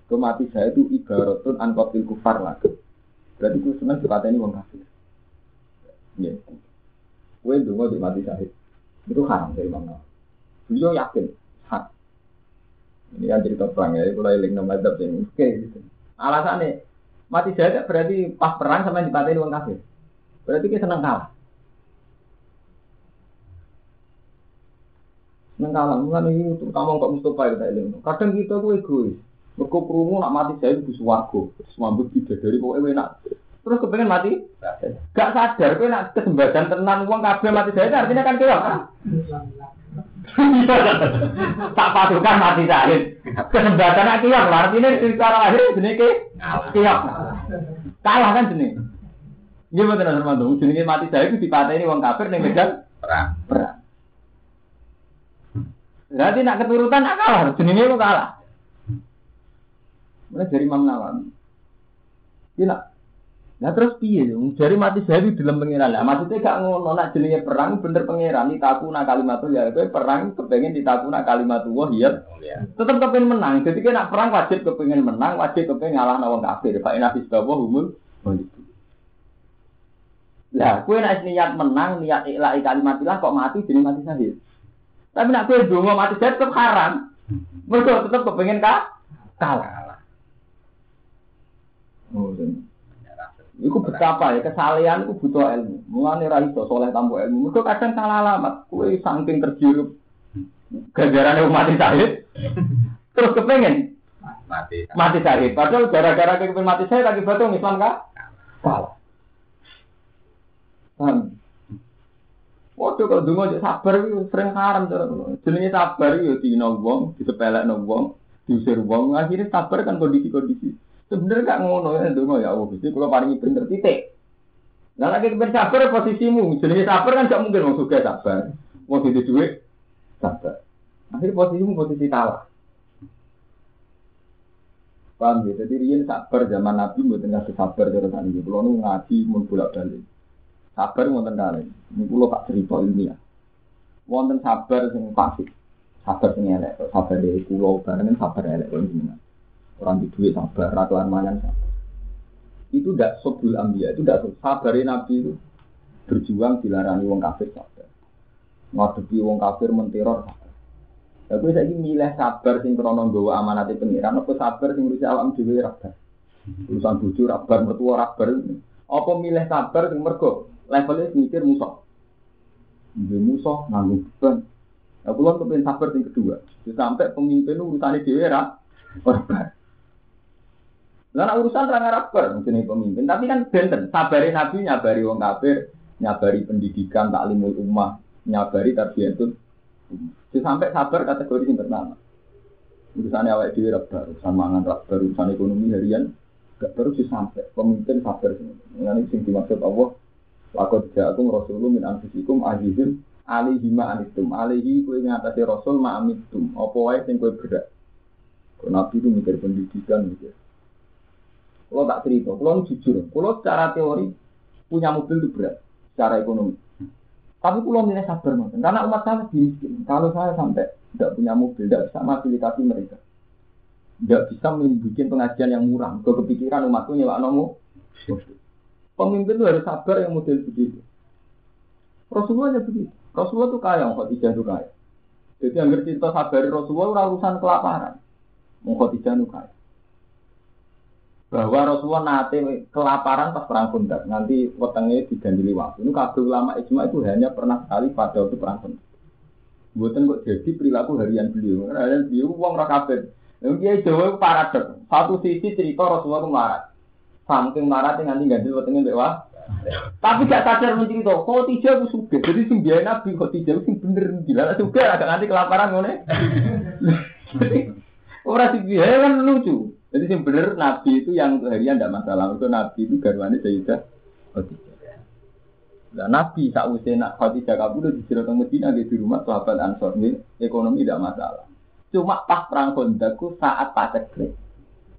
Kau mati saya itu ibaratun ankotil kufar lah. Berarti gue seneng ini wong kafir. Ya. Gue dulu mau mati syahid. Itu haram dari Nawawi. Beliau yakin hak. Ini yang cerita perang ya. Kalau iling nama adab ini. Oke gitu. Alasannya mati syahid berarti pas perang sama ini wong kafir. Berarti kita seneng kalah. Neng kalah, mulai ini terutama kok Mustafa tak ilmu. Kadang kita tuh egois. Mereka perlu nak mati saya itu suwargo. Semambut tidak dari pokoknya enak. Terus kepengen mati? Gak sadar, kau nak kesembadan tenan uang kabel mati saya artinya kan keok. tak pasukan mati saya. Kesempatan nak keok, artinya secara lahir jenis keok. Kalah kan jenis. Gimana betul Armando? Jenis mati saya itu dipateni uang kafir nih medan perang. Perang. Berarti nak keturutan nak kalah, jenenge kok kalah. Mulai dari Imam Nawawi. Iya Nah terus piye? Dari mati saya di dalam pangeran lah. Maksudnya gak ngono nak jenenge perang bener pangeran ditakuna kalimat ya. Kowe perang kepengen ditakuna kalimat wah iya. Tetap kepengen menang. Jadi nak perang wajib kepengen menang, wajib kepengen ngalah nawang kafir. Pak Inafis bawa humul. Lah, kue nak niat menang, niat ikhlas kalimat ilah kok mati jadi mati syahid. Tapi nak kowe donga mati saya tetap haram. Mereka tetap kepengen kah? Kalah. Oh, Iku betapa ya kesalahan itu butuh ilmu. Mulane ra iso soleh tanpa ilmu. Mergo kadang salah alamat. Kowe saking terjerup gajaran mati syahid. Terus kepengen mati mati syahid. Padahal gara-gara kepengen mati syahid lagi betul Islam kah? Salah. Paham? Waduh kalau dungo aja sabar itu sering haram Jenenge sabar itu dino wong, disepelekno wong, diusir wong, akhirnya sabar kan kondisi-kondisi. Sebenarnya gak ngono ya dungo ya Allah, Gusti kula paringi pinter titik. Nah lagi kepen sabar posisimu, jenenge sabar kan gak mungkin wong suka sabar. Wong itu duit sabar. Akhirnya posisimu posisi kalah. Paham ya? Jadi riyen sabar zaman Nabi mboten ngasih sabar terus ini. Kulo nu ngaji mun bolak-balik. Sabar wonten. Ini pulau tak cerita ya. Wonten sabar sing pasti. Sabar sing elek. Sabar dari pulau bareng sabar elek kok jenengan. Orang di duit sabar, ratuan mangan sabar. Itu tidak sobul ambia, itu tidak sabar nabi itu berjuang dilarani wong kafir sabar. Ngadepi wong kafir menteror sabar. Ya gue saiki milih sabar sing krono nggawa amanate pengiran apa sabar sing ngurusi awam dhewe rabar. Urusan bojo rabar, mertua rabar. Apa milih sabar sing mergo levelnya mikir musuh. Dia musuh nganggung beban. Nah, pulau kepengen sabar yang kedua. Sampai pemimpin urusannya di era korban. Karena urusan orang Arab mungkin pemimpin. Tapi kan benten. Sabari Nabi nyabari wong kafir, nyabari pendidikan, taklimul ummah, nyabari tarbiyatun. Sampai sabar kategori yang pertama. Urusannya awal di rabar, urusan mangan rabar, urusan ekonomi harian, gak baru sih sampai pemimpin sabar. Ini sing dimaksud Allah Lakot jatuh rasulullah min anfusikum azizun alihi ma anitum alihi kue ngatasi rasul ma amitum apa wae sing kue berat nabi itu mikir pendidikan mikir kalau tak cerita kalau jujur kalau secara teori punya mobil itu berat secara ekonomi tapi kalau milih sabar nonton karena umat saya kalau saya sampai tidak punya mobil tidak bisa fasilitasi mereka tidak bisa membuat pengajian yang murah ke kepikiran umatku nyewa nomu Pemimpin itu harus sabar yang model begitu. Rasulullah ya begitu. Rasulullah itu kaya, Khadijah itu kaya. Jadi yang cerita sabar Rasulullah urusan kelaparan. Khadijah itu kaya. Bahwa Rasulullah nanti kelaparan pas perang Khandaq, nanti wetenge digandili waktu. Ini kabel ulama ijma itu hanya pernah sekali pada waktu perang Khandaq. Buatan kok jadi perilaku harian beliau. Harian beliau uang rakabet. Yang kiai Jawa paradok. Satu sisi cerita Rasulullah itu melarat. Saking melarat yang nanti ganjil wetenge mbek. Tapi gak sadar mencerita, kok tidak aku suka. Jadi biaya nabi kok tidak sing bener gila suka agak nanti kelaparan ngene. Orang biaya kan lucu. Jadi sing bener nabi itu yang harian tidak masalah. Itu nabi itu garwane Sayyidah Khadijah. Nah, Nabi sausé nak Khadijah kabur di Sirot Medina di rumah sahabat Ansor ini ekonomi tidak masalah. Cuma pas perang Kondaku saat paceklik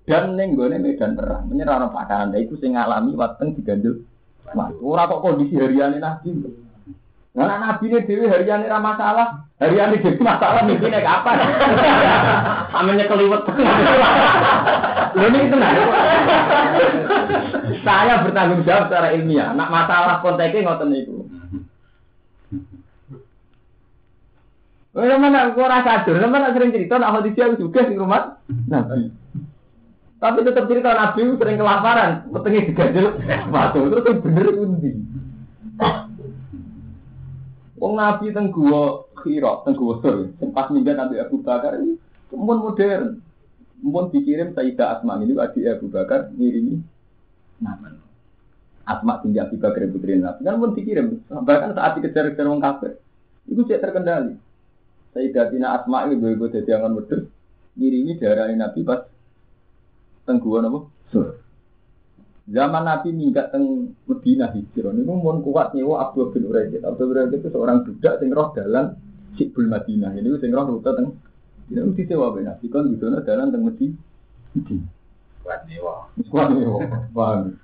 dan neng gue medan perang menyerang padahan itu sing ngalami wateng digandul Mas, ora kok kondisi harian Nabi. Nah, Nabi ini dewi harian ini masalah, harian ini dewi masalah mungkin naik apa? Amenya keliwet. Ini itu nah. Saya bertanggung jawab secara ilmiah. Nak masalah konteksnya ngoten itu. Oh, mana aku rasa sadar, mana sering cerita nak hadis aku juga di rumah Nabi. Tapi tetap cerita Nabi sering kelaparan, petengnya diganjel batu tuh bener undi. Wong Nabi teng gua Khira, teng gua Sur, sempat minggat Nabi Abu Bakar ini pun modern. Pun dikirim Sayyidah Asma ini adik Abu Bakar ngirimi nama. Asma tinggi Abu Bakar putri Nabi kan pun dikirim. Bahkan saat dikejar-kejar wong kafir, itu tidak terkendali. Sayyidah Tina Asma ini gue jadi angan wedus ngirimi darah Nabi pas tengguan apa? Sur. Zaman Nabi minggat teng Medina hijrah ini mau kuat nyewa Abdul bin Uraid. Abdul Uraid itu seorang budak sing roh dalan Sikbul Madinah. Ini sing roh rute teng ini mesti sewa ben Nabi kan gitu dalan teng Medina. Kuat nyewa. Kuat nyewa. Paham.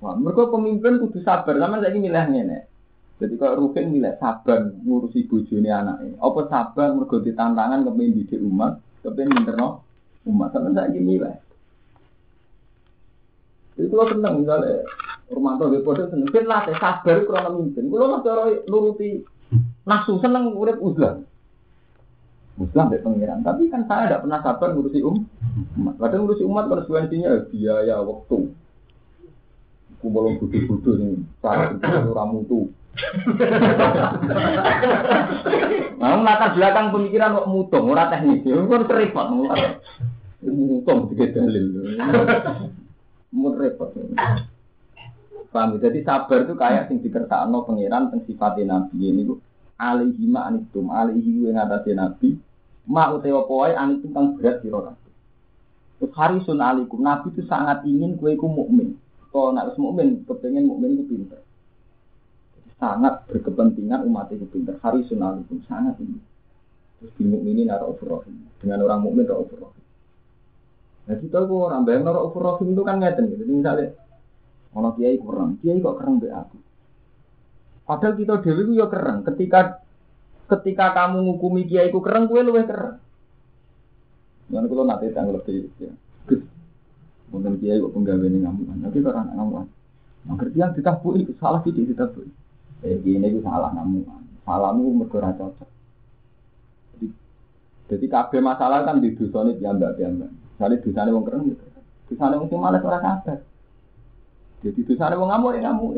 Wah, mereka pemimpin kudu sabar, sama saya ini milihnya nih. Jadi kalau Rukin milih sabar ngurusi bojone anaknya. Apa sabar mergo ditantangan kepengen didik umat, kepengen minterno umat. Sama saya ini milih. Jadi kalau seneng misalnya Romanto di podo seneng, kan latih sabar kurang memimpin. Kalau mas cara nuruti nafsu seneng urip uzlah. Uzlah dari pengiran. Tapi kan saya tidak pernah sabar ngurusi um. umat. Kadang ngurusi umat konsekuensinya biaya waktu. Kumpulung budu-budu nih, cara ramu tuh. Nah, latar belakang pemikiran kok mutung, ora teknis. Itu kan repot. Mutung tiga dalil. Mun repot. Paham? Jadi sabar itu kayak sing dikersakno pangeran teng sifatnya nabi ini ku alaihi ma anitum alaihi yang ngatasi nabi ma utawa poe anitum kang berat sira. Terus harisun alaikum nabi itu sangat ingin kue ku mukmin. Kalau nak mukmin kepengen mukmin itu pinter. Sangat berkepentingan umat itu pinter. Harisun alaikum sangat ingin. Terus di mukminin naruh dengan orang mukmin naruh Nah kita kok orang bayang naruh Rahim itu kan ngeten gitu. Jadi misalnya ono kiai kurang, kiai kok keren be aku. Padahal kita dewi itu ya keren. Ketika ketika kamu ngukumi kiai ku keren, kue luwih keren. Yang kalau nanti tanggal lebih ya. Mungkin kiai kok penggawe ini ngamuan, tapi karena ngamuan. Nah, yang ditabui salah sih ditabui. Eh gini itu salah ngamuan. Salahmu mergora cocok. Jadi, kabeh masalah kan di dusun itu yang mbak Misalnya dosanya wong keren, gitu. dosanya wong sing malas ora sabar. Jadi dosanya wong ngamuk ya ngamuk.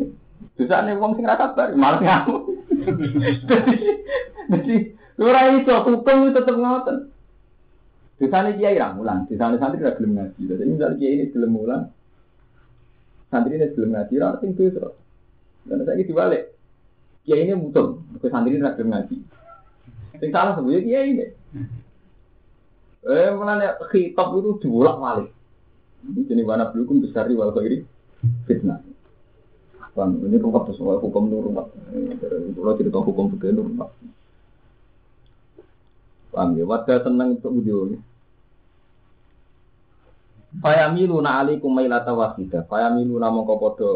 Dosanya wong sing ora sabar malas ngamuk. Jadi ora iso hukum tetep ngoten. Dosanya kiai ra mulang, dosanya santri ra gelem ngaji. Jadi misalnya kiai ini gelem mulang, santri ini gelem ngaji, ora sing dosa. Dan saya dibalik. Kiai ini mutung, ke santri ini ra gelem ngaji. Sing salah sebenarnya kiai ini. Eh, mana khitab itu dibolak balik. Ini jenis mana belum besar di wal ini fitnah. Ini rumah soal hukum nur rumah. Kalau cerita hukum begini nur rumah. Paham ya? Warga senang untuk video ini. Fayamilu na alikum mailata wasida. Fayamilu na mongko podo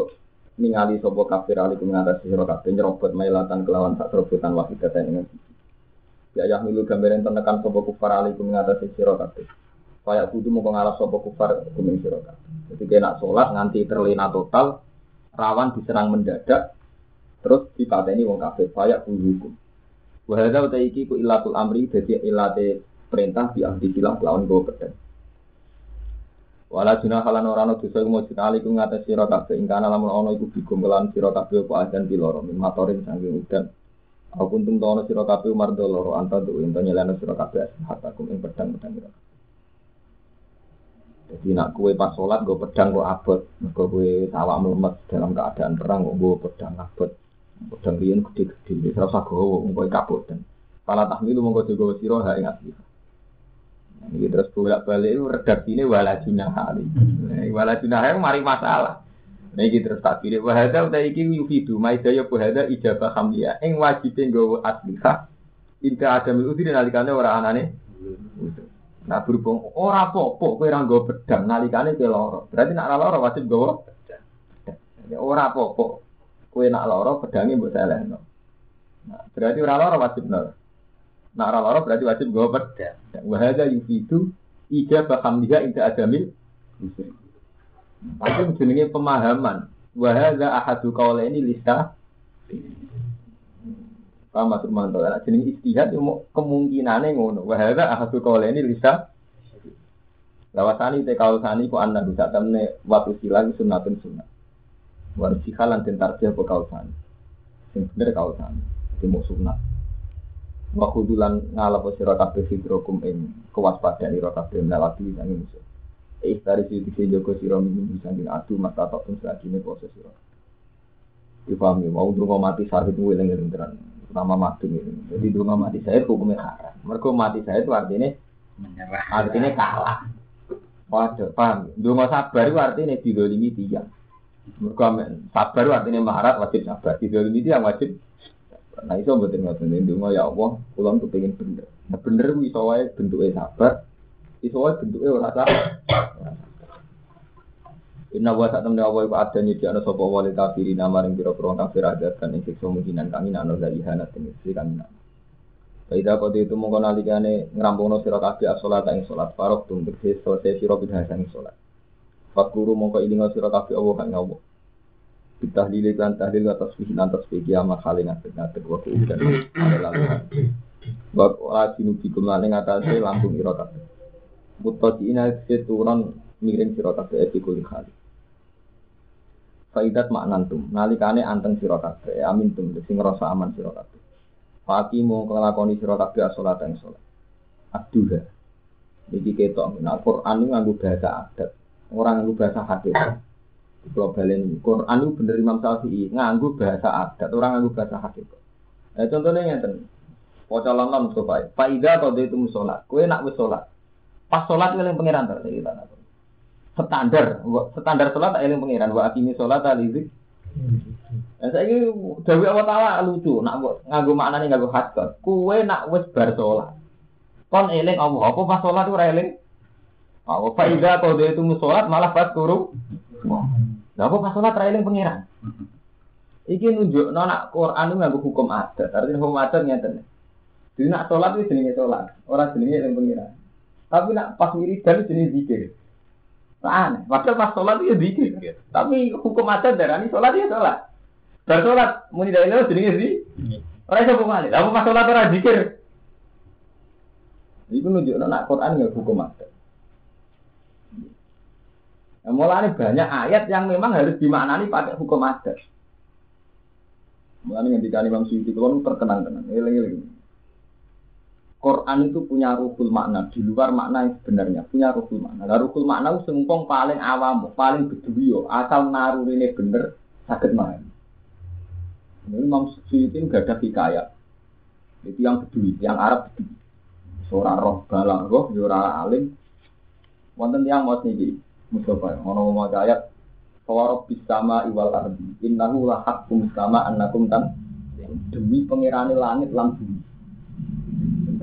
ningali sopo kafir alikum ngatasi sira kabeh nyerobot mailatan kelawan sak serobotan wasida dengan Ya yah milu gambaran tenekan sopo kufar alaikum mengatasi kabeh. Kayak kudu mau ngalah sopo kufar kumin kabeh. Jadi kena sholat nganti terlena total, rawan diserang mendadak, terus dipateni wong kabeh. Kayak kudu hukum. Wahada utai iki ku ilatul amri jadi ilate perintah di silah lawan gue pedang. Wala junah halan orano dosa iku mujud alikum ngatas sira kabeh ingkana lamun ana iku bigum kelan sira kabeh apa ajan piloro min matorin udan Aku untung tono sira kabeh umar doloro anta tu ento nyelana sira kabeh hatakum ing pedang-pedang ira. Jadi nak kue pas sholat gue pedang gue abot, gue kue sawak melemet dalam keadaan perang gue pedang abot, pedang rian gede-gede, terus aku gue kaput dan pala tahmilu mongko juga siro ha ingat gitu. Ini terus bolak balik itu redaksi ini wala junah hari, wala junah hari mari masalah. Nah ini terus tak pilih wahada udah iki yufidu maidaya wahada ijabah hamliya, ing wajibin gue asliha, inta ada miluti dan alikannya orang anane. Nah berhubung ora apa-apa kowe ora nggo pedang nalikane kowe lara. Berarti nak ora lara wajib nggawa pedang. Ora apa-apa. Kowe nak lara pedange mbok selehno. Nah, berarti ora lara wajib nol. Nak ora lara berarti wajib nggawa pedang. Wa hadza yufidu ijabah hamdiha inda adamil musri. Tapi jenenge pemahaman. Wa hadza ahadu qaulaini lisa Paham maksud mantul. Nah, jeneng istihad itu kemungkinannya ngono. Wahada ahadu kauleni lisa. Lawasani te kausani ku anda bisa temne waktu silang sunatun sunat. Waris sihalan dan tarjah ku kausani. Yang bener kausani. Mau sunat. Wa kudulan ngalap sira kabeh sidrokum ing kewaspadaan ira kabeh melati sang musuh. Eh dari situ jogo sira minum bisa adu mata tok pun sakine poso sira. Dipahami, mau dulu mati sarhit wiling tenan nama madun ini. Jadi dua mati saya hukumnya haram. Mereka mati saya itu artinya menyerah. Artinya kalah. Waduh, paham? Dua sabar itu artinya didolimi tiang. Mereka sabar itu artinya maharat wajib sabar. Didolimi tiang wajib. Nah itu betul betul ini dua ya Allah, pulang tuh pengen bener. Nah bener itu wae bentuknya sabar, itu wae bentuknya rasa. Inna wa sak temne apa iku adane di ana sapa wali kafirin maring pira-pira kafir adat kan ing siksa mungkinan kami nak ono dari hanat ing sing kami nak. Baida kode itu mongko nalikane ngrampungne sira kabeh salat ing salat farok tum tegese selesai sira bidhah ing salat. Fakuru mongko ilinga sira kabeh Allah kang nyawa. Bitahlil kan tahlil wa tasbih lan tasbih kiamat kali ngatek ngatek wa kuudan. Wa asinu bikum lan ing atase lambung ira kabeh. Mutadiina seturan miring sira kabeh iki kulit kali. Faidat maknantum nalikane anteng sira kabeh amin tum sing ngrasa aman sira kabeh. Fati mau nglakoni sira kabeh salat ing salat. Abduha. Iki ketok nah Quran itu nganggo bahasa adat, orang nganggo bahasa hadis. Kalau balen Quran itu bener Imam Syafi'i nganggo bahasa adat, orang nganggo bahasa hadis. Eh contohnya ngeten. Waca lanang supaya faida atau itu musolat. Kue nak sholat. Pas sholat itu yang pengiran terus standar standar sholat tak eling pengiran wa akimi sholat alizik Nah, saya ini Dawi Allah Ta'ala lucu, nak nganggo maknane nganggo hadkot. Kue nak wis bar sholat. Kon eling Allah, apa pas sholat itu eling? Apa faida kalau dia itu sholat malah pas turu. Nah, apa pas sholat eling pengiran? Iki nunjuk nona Quran itu nganggo hukum adat. Artinya hukum adat nyata. Jadi nak sholat itu jenenge sholat, orang jenenge eling pengiran. Tapi nak pas wiridan itu jenenge zikir. Aneh. Padahal pas sholat itu zikir. Tapi hukum adat darah ini sholat ya sholat. Bar sholat muni dari itu jenenge sih. Orang iso ke mana? Lalu pas sholat orang zikir. Itu nunjuk nak Quran ya hukum adat. Nah, mulanya banyak ayat yang memang harus dimaknani pakai hukum adat. Mulanya ketika Imam itu terkenang kenang, eling-eling. Quran itu punya ruhul makna di luar makna yang sebenarnya punya ruhul makna. Nah, ruhul makna itu sengkong paling awam, paling beduyo, asal naruh ini bener sakit main. Ini Imam Suyuti gak ada hikayat. Itu yang bedui, yang Arab bedui. Seorang roh balang roh, seorang alim. Wonten yang mau nih, Mustafa, ono mau ayat. Fawarob bisama iwal ardi, innahu la hakum sama annakum tan demi pengirani langit lan bumi.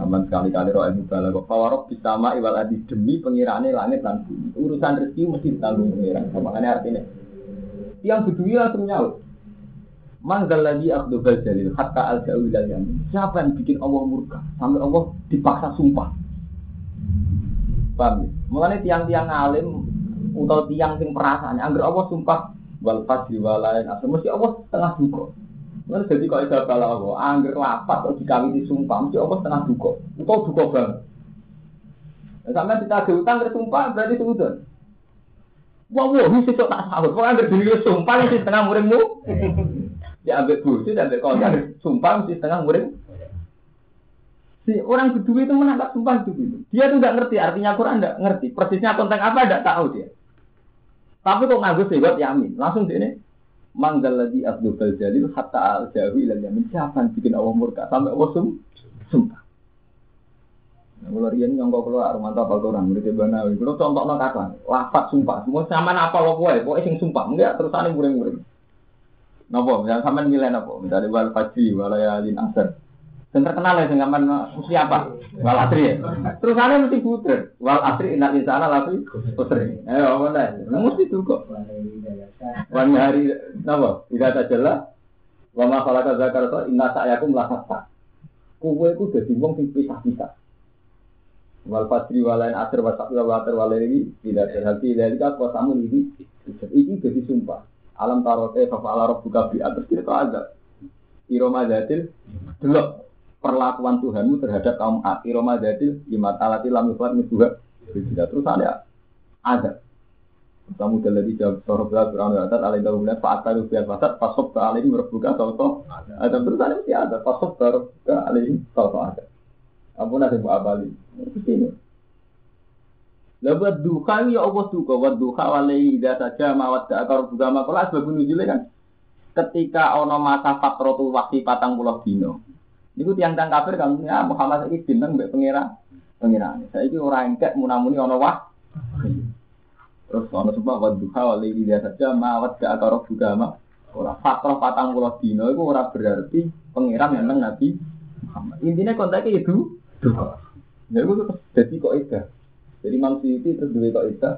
Sama sekali-kali roh ilmu balago. Fawarob bisama iwal ardi demi pengirani langit lan bumi. Urusan rezeki mesti ditanggung pengiran. Makanya artinya yang bedui langsung nyaut. Manzal lagi akhdobal jalil hatta al jauh yamin. Siapa yang bikin Allah murka sampai Allah dipaksa sumpah? Paham? ya? Mulanya tiang-tiang alim atau tiang sing perasaan, angger Allah sumpah wal fadli walain asal mesti Allah setengah duka. Mulanya jadi kok bala Allah, angger lapat atau dikawini sumpah, mesti Allah setengah duka. Atau duka banget. Nah, sampai kita ada utang sumpah berarti suudon. Wah, wah, ini sesok tak sahur. Kok angger diri sumpah ini setengah muridmu. Dia ambil bojo, dia ambil kontak, sumpah mesti setengah murid. Si orang kedua itu menangkap sumpah itu gitu. Dia tuh nggak ngerti artinya Quran nggak ngerti. Persisnya tentang apa nggak tahu dia. Tapi kok nganggo sewot yamin, langsung dia ini manggal lagi Abdul Jalil hatta al jawi ilan yamin siapa yang bikin Allah murka? Sampai Allah sum sumpah. Nah, kalau rian nyongkok keluar rumah apa orang. Murid banawi, kalau contoh no kata, lafat sumpah, semua sama apa lo kue, pokoknya sing sumpah, enggak terus ane muring-muring. Nopo, yang sama nilai nopo, misalnya wal fajri, walayalin asar, dan terkenal ya dengan mesti apa? Wal asri ya. Terus ada mesti puter. Wal asri inna insana lafi putri. Eh apa dah? Mesti tuh kok. Wan hari napa? Tidak ada jelas. Wa ma khalaqa zakara inna sa'yakum la hatta. Kuwe itu dadi wong sing pisah-pisah. Wal fajri walain asr wa sa'la wa atar walain tidak terhati dari kau samu ini. Ini jadi sumpah. Alam tarote fa fa'ala rabbuka bi atas kita ada. Iroma datil delok perlakuan Tuhanmu terhadap kaum Ad. Iroma jadi lima talati lam juga tidak terus ada ada. Kamu telah dijawab sorot belas berang atas alai dahulah pak atas biar pasat pasok ke alai berbuka soto ada terus ada mesti ada pasok ke alai soto ada. Ampun ada bu abali. Ini. Lebat duka ya Allah duka, buat duka walai tidak saja mawat ke akar buka makola sebab nujulnya kan. Ketika ono masa fatrotul waktu patang pulau dino, Niku tiang-tiang kafir kan ya Muhammad saiki bintang mbek pengira pengira. Saiki ora engkek munamuni ana wah. Terus ana sebab wa duha wa lili dia saja mawat ke akar juga mah. Ora fatrah patang puluh dino itu ora berarti pengiran yang Nabi. Intinya kontaknya itu. Ya itu jadi kok itu. Jadi manusia itu terus duwe kok itu.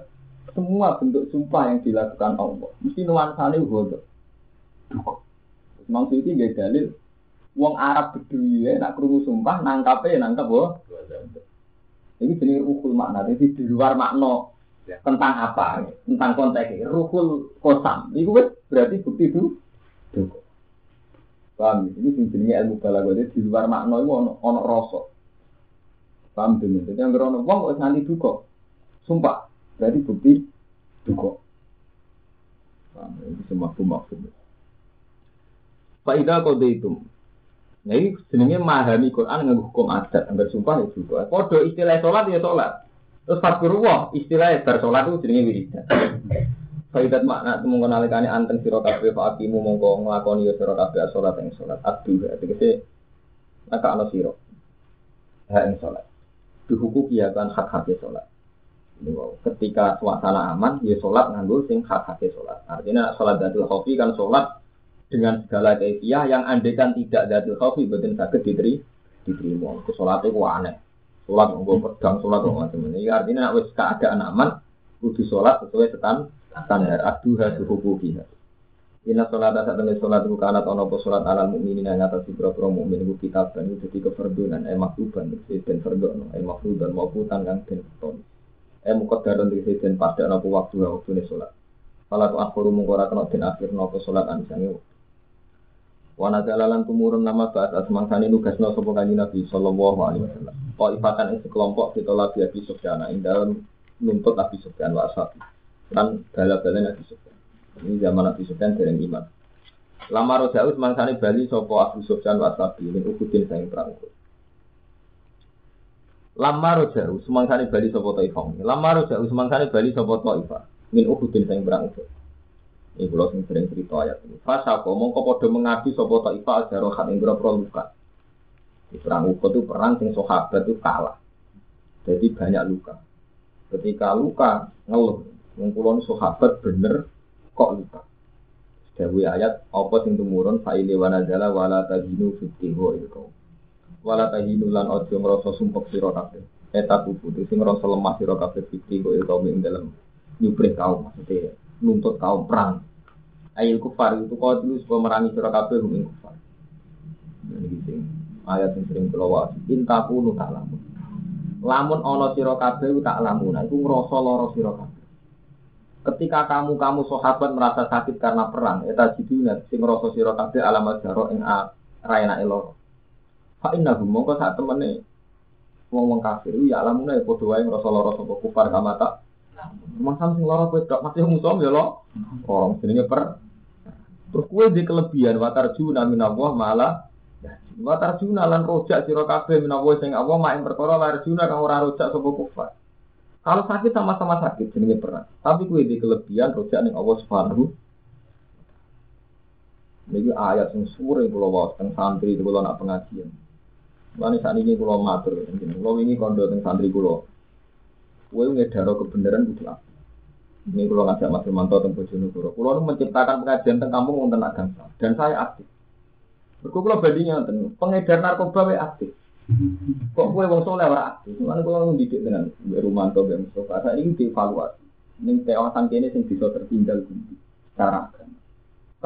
Semua bentuk sumpah yang dilakukan Allah mesti nuansanya bodoh. Duha. Manusia itu gak dalil Wong Arab bedui ya, nak kerungu sumpah nangkap ya nangkap boh. Ini jenis rukul makna, jadi di luar makna ya. tentang apa, tentang konteks rukul kosam. Ini gue berarti bukti itu. Paham? Ini jenisnya ilmu balago jadi di luar makna itu ono ono rosok. Paham dulu? Jadi yang berono wong kok nanti duko, sumpah berarti bukti duko. Paham? Ini semua maksud. Faidah kode itu, Nah ini jenenge memahami Quran dengan hukum adat, anggar sumpah ya juga. Podo istilah sholat ya sholat. Terus fadkurullah istilah bar sholat itu jenenge wiridan. Faidat makna temu kenalikane anteng sira kabeh fa akimu mongko nglakoni ya sira kabeh salat ing salat. Abdu tegese maka ana sira. Ha ing salat. Dihukum ya kan hak-hak salat. Ketika suasana aman, ya sholat nganggo sing hak-hak sholat. Artinya sholat dadul khofi kan sholat dengan segala kefiah yang andekan tidak jadi khofi betul sakit diteri diterima. Ke sholat itu aneh. Sholat nggak pedang, sholat nggak macam ini. Artinya nak wes keadaan aman, kudu sholat sesuai setan standar. Aduha suhu kita. Ina sholat saat ini sholat itu karena tahun apa sholat alam mukminin yang atas ibro pro mukmin itu kitab dan itu jadi keferdunan eh maktuban dan ferdono eh maktuban mauputan yang dan ton eh mukadaron di dan pada nopo waktu waktu ini sholat. Kalau tuh akhir mengkorak kena dan akhir nopo sholat anisani Wana jalalan tumurun nama saat asmangsani nugasno sopo kanji Nabi Sallallahu Alaihi Wasallam. Kau ifatan ing sekelompok kita lagi Abi Sufyan ing dalam nuntut Abi Sufyan wa ashabi. Kan bala-bala Abi Sufyan. Ini zaman Abi Sufyan dereng iman. Lama rojau semangsani Bali sopo Abu Sufyan wa ashabi min ukudin sayang perang. Lama rojau semangsani Bali sopo Taifah. Lama rojau semangsani Bali sopo Taifah min ukudin sayang perang. Ini kalau sing sering cerita ayat ini. Fasa kok mongko podo mengabdi sopo ta'ifa ajarohat yang berapa luka. Di perang Uhud itu perang sing sahabat itu kalah. Jadi banyak luka. Ketika luka ngeluh, ngkulon sahabat bener kok luka. Dewi ayat apa sing tumurun fa'ile wa nazala wala tahinu fiti wa ilkau. Wala tahinu lan ojo ngrasa sumpek sira kabeh. Eta kudu sing ngrasa lemah sira kabeh fiti wa ilkau ing dalem nyuprih kaum maksudnya nuntut kaum perang. Ayil kufar itu kau supaya merangi surah kafir hum kufar. Ini sing ayat yang sering keluar. Intaku nu tak lamun. Lamun ono sira kabeh tak lamun. Nah, ngrasa lara sira kabeh. Ketika kamu kamu sahabat merasa sakit karena perang, eta jiduna sing ngrasa sira kabeh alamat jaro ing raina eloro. Fa inna mongko sak temene wong-wong kafir ya alamuna ya padha wae ngrasa lara sapa kufar kamata Masa sing lara kowe tok masih musuh ya lo. Oh, jenenge per Terus kue di kelebihan watar juna minallah malah watar juna lan rojak sira kabeh minallah sing Allah main perkara watar juna kang ora rojak sapa kufar. Kalau sakit sama-sama sakit jenenge perang. Tapi kue di kelebihan rojak ning Allah Subhanahu Ini ayat yang sore kalau bawa tentang santri itu kalau nak pengajian. Lalu saat ini kalau matur, kalau ini kondo tentang santri kalau, kue ngedaro kebenaran itu apa? Ini kalau ngajak Mas Firmanto tentang Bojonegoro. Kalau menciptakan pengajian tentang kampung tentang agama dan saya aktif. Berkuh kalau bandingnya pengedar narkoba we aktif. Kok kue wong soleh ora aktif? Mana kalau didik dengan Rumanto dan Mustafa. Saya ini dievaluasi. Ini kawasan kini yang bisa tertinggal secara agama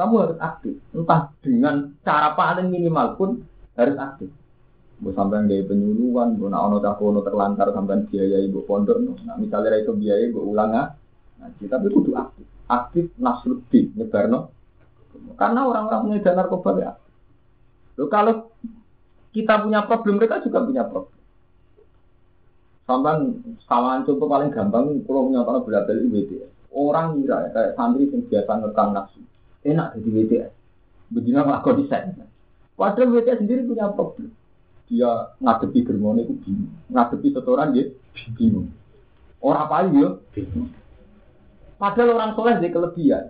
kamu harus aktif. Entah dengan cara paling minimal pun harus aktif. Bu sampai gaya penyuluhan, bu nak ono ono terlantar sampai biaya ibu pondok. Nah misalnya itu biaya ibu ulang nah kita tapi kudu aktif. Aktif nasruddin nyebarno. Karena orang-orang pengedar narkoba ya. Loh, kalau kita punya problem, mereka juga punya problem. Sampai sama contoh paling gampang, kalau menyatakan berada di Orang ngira ya, kayak santri yang biasa ngerekam nafsu enak jadi WTS. Begini kok desain. Padahal WTS sendiri punya problem. Dia ngadepi germone itu bingung. Ngadepi setoran dia bingung. Orang apa ya? Bingung. Padahal orang soleh dia kelebihan.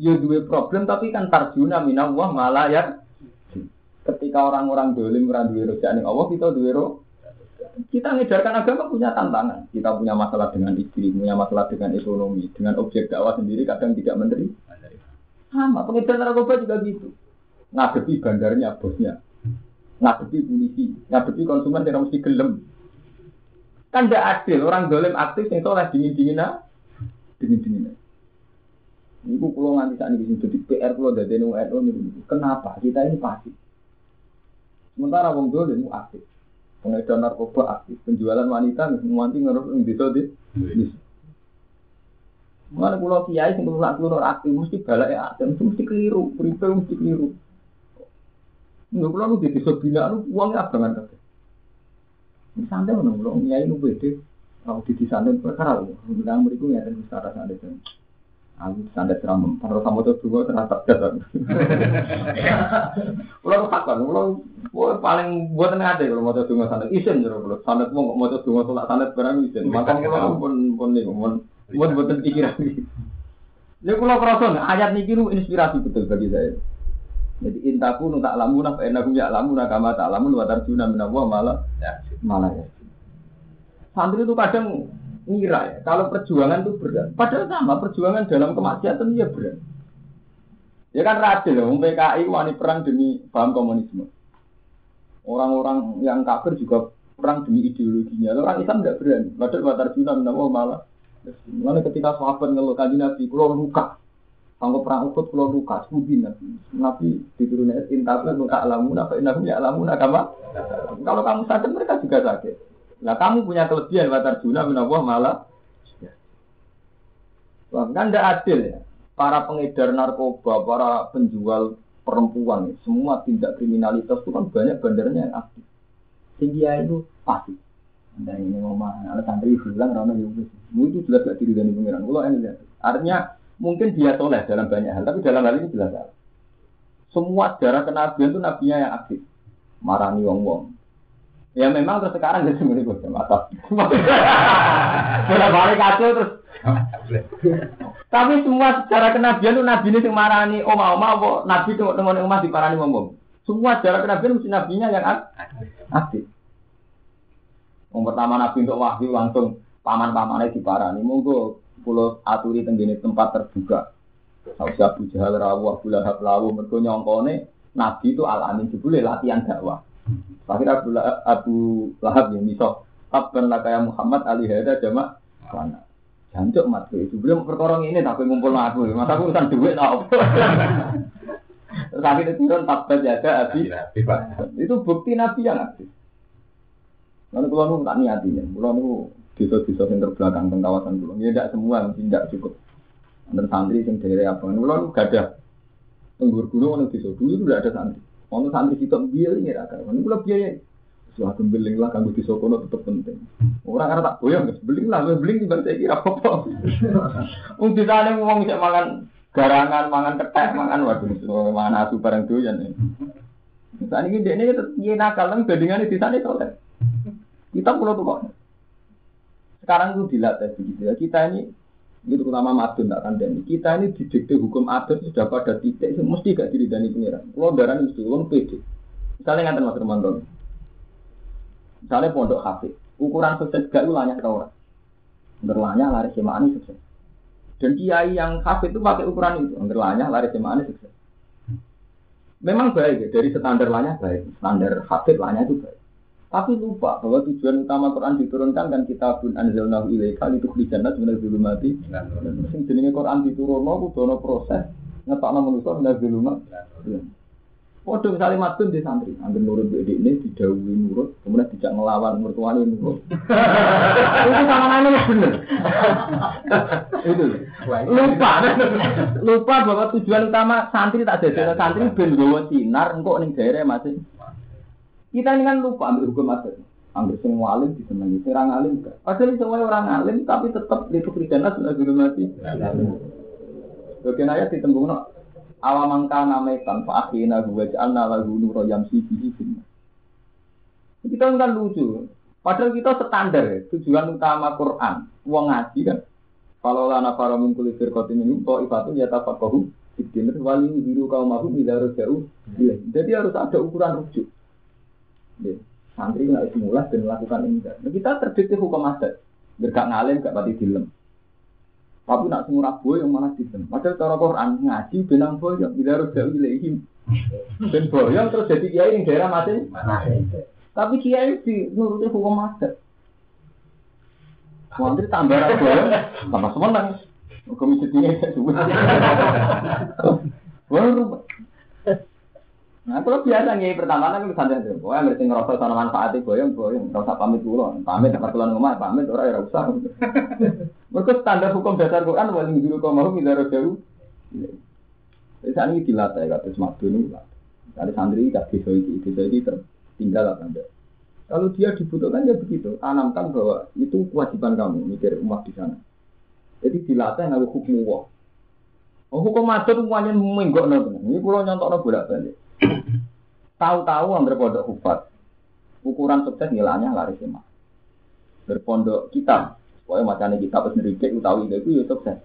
Ya dua problem tapi kan tarjuna minallah malah ya. Ketika orang-orang dolim orang dua rojak Allah kita dua roh kita ngejarkan agama punya tantangan. Kita punya masalah dengan istri, punya masalah dengan ekonomi, dengan objek dakwah sendiri kadang tidak menteri. Sama, pengedar narkoba juga gitu. Ngadepi bandarnya, bosnya. Ngadepi polisi, ngadepi konsumen yang mesti gelem. Kan tidak adil, orang dolem aktif yang soleh dingin-dingin dingin-dingin Ini pulau nganti saat ini jadi PR pulau dari NU ini. Kenapa kita ini pasti? Sementara wong dolim aktif, pengedar narkoba aktif, penjualan wanita nganti ngeruk bisa di. Mana pulau kiai sing kulo aktif mesti balak ya aktif mesti keliru, pripe mesti keliru. Nggak pulau nu di desa bina nu uangnya abangan kabeh. Santai mana pulau kiai nu beda. Kalau di santai perkara lu, bilang mereka ya dan bisa santai itu. Aku santai ceramah, kalau kamu tuh dua terasa dasar. Pulau takkan, pulau paling buat ada kalau mau tuh dua santai, isen jadi pulau santai mau mau tuh dua santai barang isen. Maka pulau pun pun nih, pun Buat buatan pikiran ini. Ini kalau kerasa ayat ini inspirasi betul bagi saya. Jadi intaku nu tak lamun apa enak ya lamun agama tak lamun wa tarjuna min Allah malah malah ya. Santri itu kadang ngira ya, kalau perjuangan itu berat. Padahal sama perjuangan dalam kemaksiatan ya berat. Ya kan radil loh, PKI wani perang demi paham komunisme. Orang-orang yang kafir juga perang demi ideologinya. Orang Islam tidak berani. Padahal wa tarjuna min Allah malah Mana ketika sahabat ngeluh kaji Nabi, kulo luka. Sanggup perang ukut kulo luka, sudi Nabi. Nabi diturunkan ayat intabla luka alamun, apa inahum ya alamun agama. Kalau kamu sakit, mereka juga sakit. Nah kamu punya kelebihan, watar juna minallah malah. Wah, kan tidak adil ya. Para pengedar narkoba, para penjual perempuan, semua tindak kriminalitas itu kan banyak bandarnya yang aktif. Sehingga itu pasti. Nah ini ngomong, ada santri bilang, rana ya itu jelas gak diri dari pengiran. Kalau ini lihat, artinya mungkin dia soleh dalam banyak hal, tapi dalam hal ini jelas salah. Semua sejarah kenabian itu nabinya yang aktif, marani wong wong. Ya memang terus sekarang jadi semuanya gue atas. Sudah balik kacau terus. Tapi semua sejarah kenabian itu nabi ini yang marani oma oma, nabi itu dengan umat di parani wong wong. Semua sejarah kenabian mesti nabinya yang aktif. Yang pertama Nabi untuk wahyu langsung paman-pamannya diparani. Monggo pulau aturi tenggini tempat terbuka. Usah Abu Jahal rawu, Abu Lahab lawu, mereka nyongkone Nabi itu alami jebule latihan dakwah. Akhirnya Abu, Abu Lahab yang misal Tabban kaya Muhammad Ali Hada jamak mana? Jancuk mat itu belum perkorong ini tapi ngumpul aku. Masa aku urusan duit tak apa. Terus akhirnya turun tabbat jaga Abi. Itu bukti Nabi yang aktif. Lalu kalau nu tak niatinya, kalau nu desa-desa yang terbelakang tentang kawasan pulau, ya tidak semua tidak cukup. Antar santri yang dari apa? Nu gak ada tenggur gunung, nu desa dulu itu tidak ada santri. Kalau santri kita biaya ini ada, kalau kalau biaya Suatu beling lah, kanggo di sokono tetap penting. Orang karena tak boyong, beling lah, beling di saya kira apa. Untuk di sana ngomong bisa makan Garangan mangan ketek, mangan waduh, mangan asu bareng doyan. Saat ini dia ini tetap nakal, bandingannya di sana soleh. Kita pulau tuh kok. Sekarang itu dilatih begitu ya. Kita ini itu terutama madun tak kandani. Kita ini didikte hukum adat sudah pada titik mesti gak diri dari pengiran. Kalau darah mesti uang pede. Misalnya ngantar mas Romanto. Misalnya pondok hafid, ukuran sukses gak itu tau orang. Berlanya lari semaan sukses. Dan kiai yang hafid itu pakai ukuran itu. Berlanya lari semaan sukses. Memang baik ya, dari standar lanya baik. Standar hafid lanya itu baik. Tapi lupa bahwa tujuan utama Quran diturunkan kan kita pun anzalnahu ilaika sebenarnya dulu mati. Sing jenenge Quran diturunno kudu ana proses ngetokno manusa dulu mati. Waduh misalnya matun di santri, ambil nurut di ini didahului nurut, kemudian tidak ngelawan mertuanya nurut. itu sama namanya bener. itu lupa, lupa bahwa tujuan utama santri tak jadi santri ben gawa sinar, engkau ning daerah masih. Kita ini kan lupa ambil hukum adat. Ambil semua alim disenangi, orang alim enggak. Padahal semua orang alim tapi tetap itu kristana sudah dulu mati. Bagian ayat ditembung no, awamang kana metan fa akhina huwa ja'alna lahu nura yamsi bihi. Kita kan lucu. Padahal kita standar ya, tujuan utama Quran. Wong ngaji kan. Kalau lana para min kulli firqatin minhum ta'ifatu yatafaqahu fiddin wali biru mahu jauh. Jadi harus ada ukuran rujuk. Ya. Santri nggak mulai dan melakukan ini. Nah, kita terdikti hukum adat. Berkak ngalim, gak pati dilem. Tapi nak semua boy yang malah sistem. Padahal cara Quran ngaji benang boyong bila harus jauh ilahim. Dan boyong terus jadi kiai yang daerah masing. Tapi kiai di nuruti hukum adat. Mantri tambah boyong, tambah semenang. Saya sebut. Baru Nah, kalau biasa nih pertama kan santai aja. Pokoknya ngerti ngerasa sana manfaatnya boyong boyong. Gak usah pamit dulu. Pamit dapat keluar rumah, pamit orang ya usah. Mereka standar hukum dasar Quran wali dulu kau mau minta jauh. Jadi saat ini dilatih kata semadu ini. Dari santri tak bisa itu, bisa itu tertinggal apa anda. Kalau dia dibutuhkan ya begitu. Tanamkan bahwa itu kewajiban kamu mikir umat di sana. Jadi dilatih nggak hukum wah. Oh, hukum adat semuanya menggok nanti. Ini pulau nyontok bolak balik. Tahu-tahu hampir pondok hufat. Ukuran sukses nilainya lari sema. Berpondok kitab. Pokoknya macamnya kitab sendiri utawi itu ya sukses.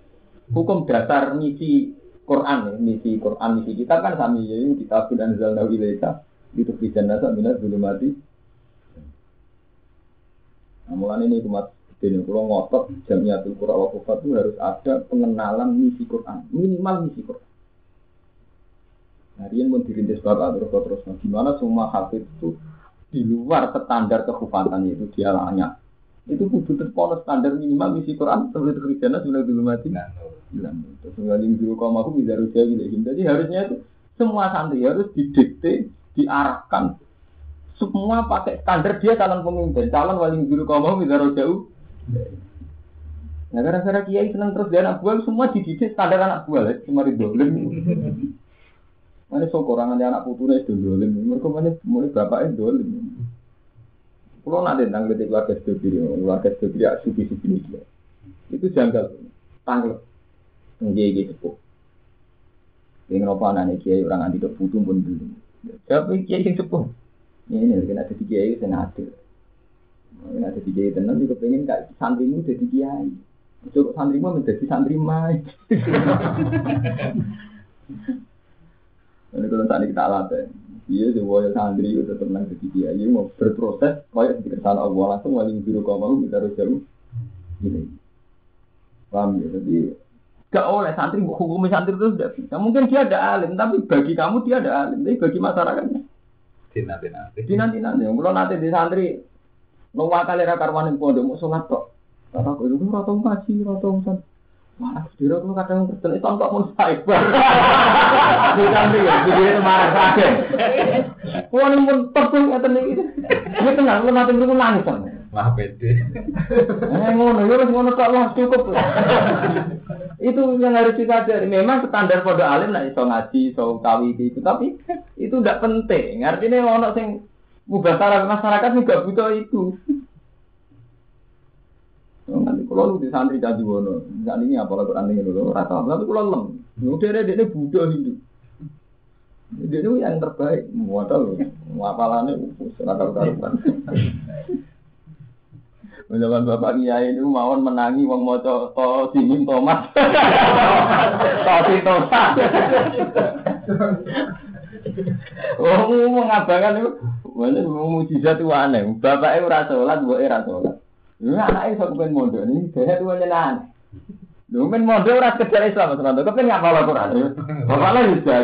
Hukum dasar misi Quran ya, misi Quran, misi kitab kan sami ya, kitab dan zalna ilaika itu bisa nasa minat dulu mati. Nah, ini umat ini kalau ngotot jamiatul Quran wa itu harus ada pengenalan misi Quran, minimal misi Quran. Nah, dia pun dirintis bapak terus terus. Nah, gimana semua hafid itu di luar standar kehufatan itu dia. Itu kudu terpolos standar minimal misi Quran seperti Kristiana sudah dulu mati. Bilang terus kaum aku bisa rusia gitu. Jadi harusnya itu semua santri harus didikte, diarahkan. Semua pakai standar dia calon pemimpin, calon wali biru kaum aku bisa jauh. Nah gara-gara kiai senang terus dia anak buah semua dididik standar anak buah lah, cuma itu. Mana sokorangan anak putune itu dolim. Mereka mana mulai bapak itu dolim. Kalau nanti tentang ketika keluarga studi, keluarga studi ya suki suki ini Itu janggal, tanggal, nggih gitu sepuh. Yang apa kiai orang anti putu pun dulu. Tapi kiai yang sepuh. Ini kena ada kiai adil. Kena ada kiai tenan juga pengen kayak santrimu jadi kiai. Coba santrimu menjadi santri mai. Ini kalau tadi kita latih, iya sebuah santri itu tenang jadi dia, iya mau berproses, kayak di kesalahan Allah langsung wali biru kau mau kita harus jauh, gini, paham ya? Jadi gak oleh santri hukum santri itu sudah bisa. Mungkin dia ada alim, tapi bagi kamu dia ada alim, tapi bagi masyarakatnya. Nanti nanti. Di nanti. Kalau nanti di santri, lo wakali rakarwan yang pondok mau sholat kok. Kata aku itu rata ngaji, rata santri. Wah, diro tuh kadang kerja itu kok mau cyber. Bukan dia, jadi itu marah sakit. Wah, ini pun terpun ngeten iki. Ini tenang, lu nanti mriko nangis kan. Wah, pede. Eh ngono, ya wis ngono kok wah cukup. itu yang harus disadari. Memang standar pada alim nek iso ngaji, iso kawi itu, tapi itu tidak penting. Artinya ono sing mubasarah masyarakat juga butuh itu. Kalau lu di santri jadi wono, saat ini apa lagu aneh dulu, rata tapi kalau lem, udah ada dia Buddha Hindu. Dia itu yang terbaik, modal, wapalannya seragam karuan. Menjalan bapak kiai itu mawon menangi wong maca to simin tomat. To si tomat. Oh, mengabangan itu, mana mujizat itu aneh. Bapaknya ora sholat, buat ora sholat. Ini anaknya sok pengen mondok ini, dia tuh nyenang. Lu men mondok ora sekedar Islam, Mas. Kepen ngapal Al-Qur'an. Bapaknya juga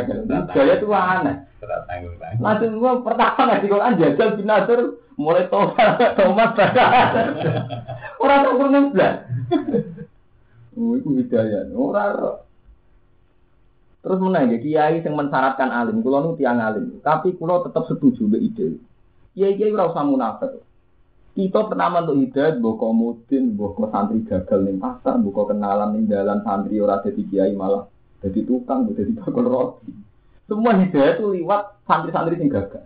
Gaya itu aneh. Tidak tanggung tanggung. Langsung gua pertama ngaji Quran jajal bin Nasr mulai tomat tomat Orang tak pernah blas. Oh, itu hidayah. Orang Terus menang ya, kiai yang mensyaratkan alim, kulo nu tiang alim, tapi kulo tetap setuju be ide. Kiai kiai ora usah munafik. Kita pertama untuk hidayat, buka mudin, buka santri gagal nih pasar, buka kenalan nih jalan santri ora jadi kiai malah jadi tukang, jadi bakul roti. Semua hidayah itu lewat santri-santri yang gagal.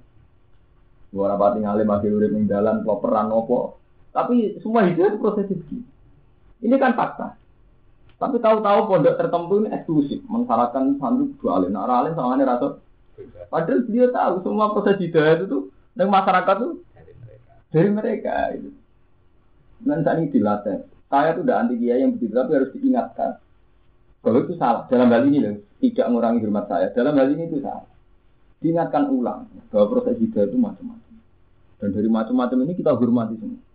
Gua rapati akhir urip ning dalan peran opo. Tapi semua hidayah itu proses itu. Ini kan fakta. Tapi tahu-tahu pondok tertentu ini eksklusif, mensyaratkan santri dua alim. Nah, alim sama ini rasa. Padahal dia tahu semua proses hidayah itu dan masyarakat tuh Dari mereka. itu. Dan saat ini dilatih. Saya tuh udah anti kiai yang begitu, tapi harus diingatkan. Kalau itu salah, dalam hal ini loh, tidak mengurangi hormat saya. Dalam hal ini itu salah. Diingatkan ulang bahwa proses hidayah itu macam-macam. Dan dari macam-macam ini kita hormati semua.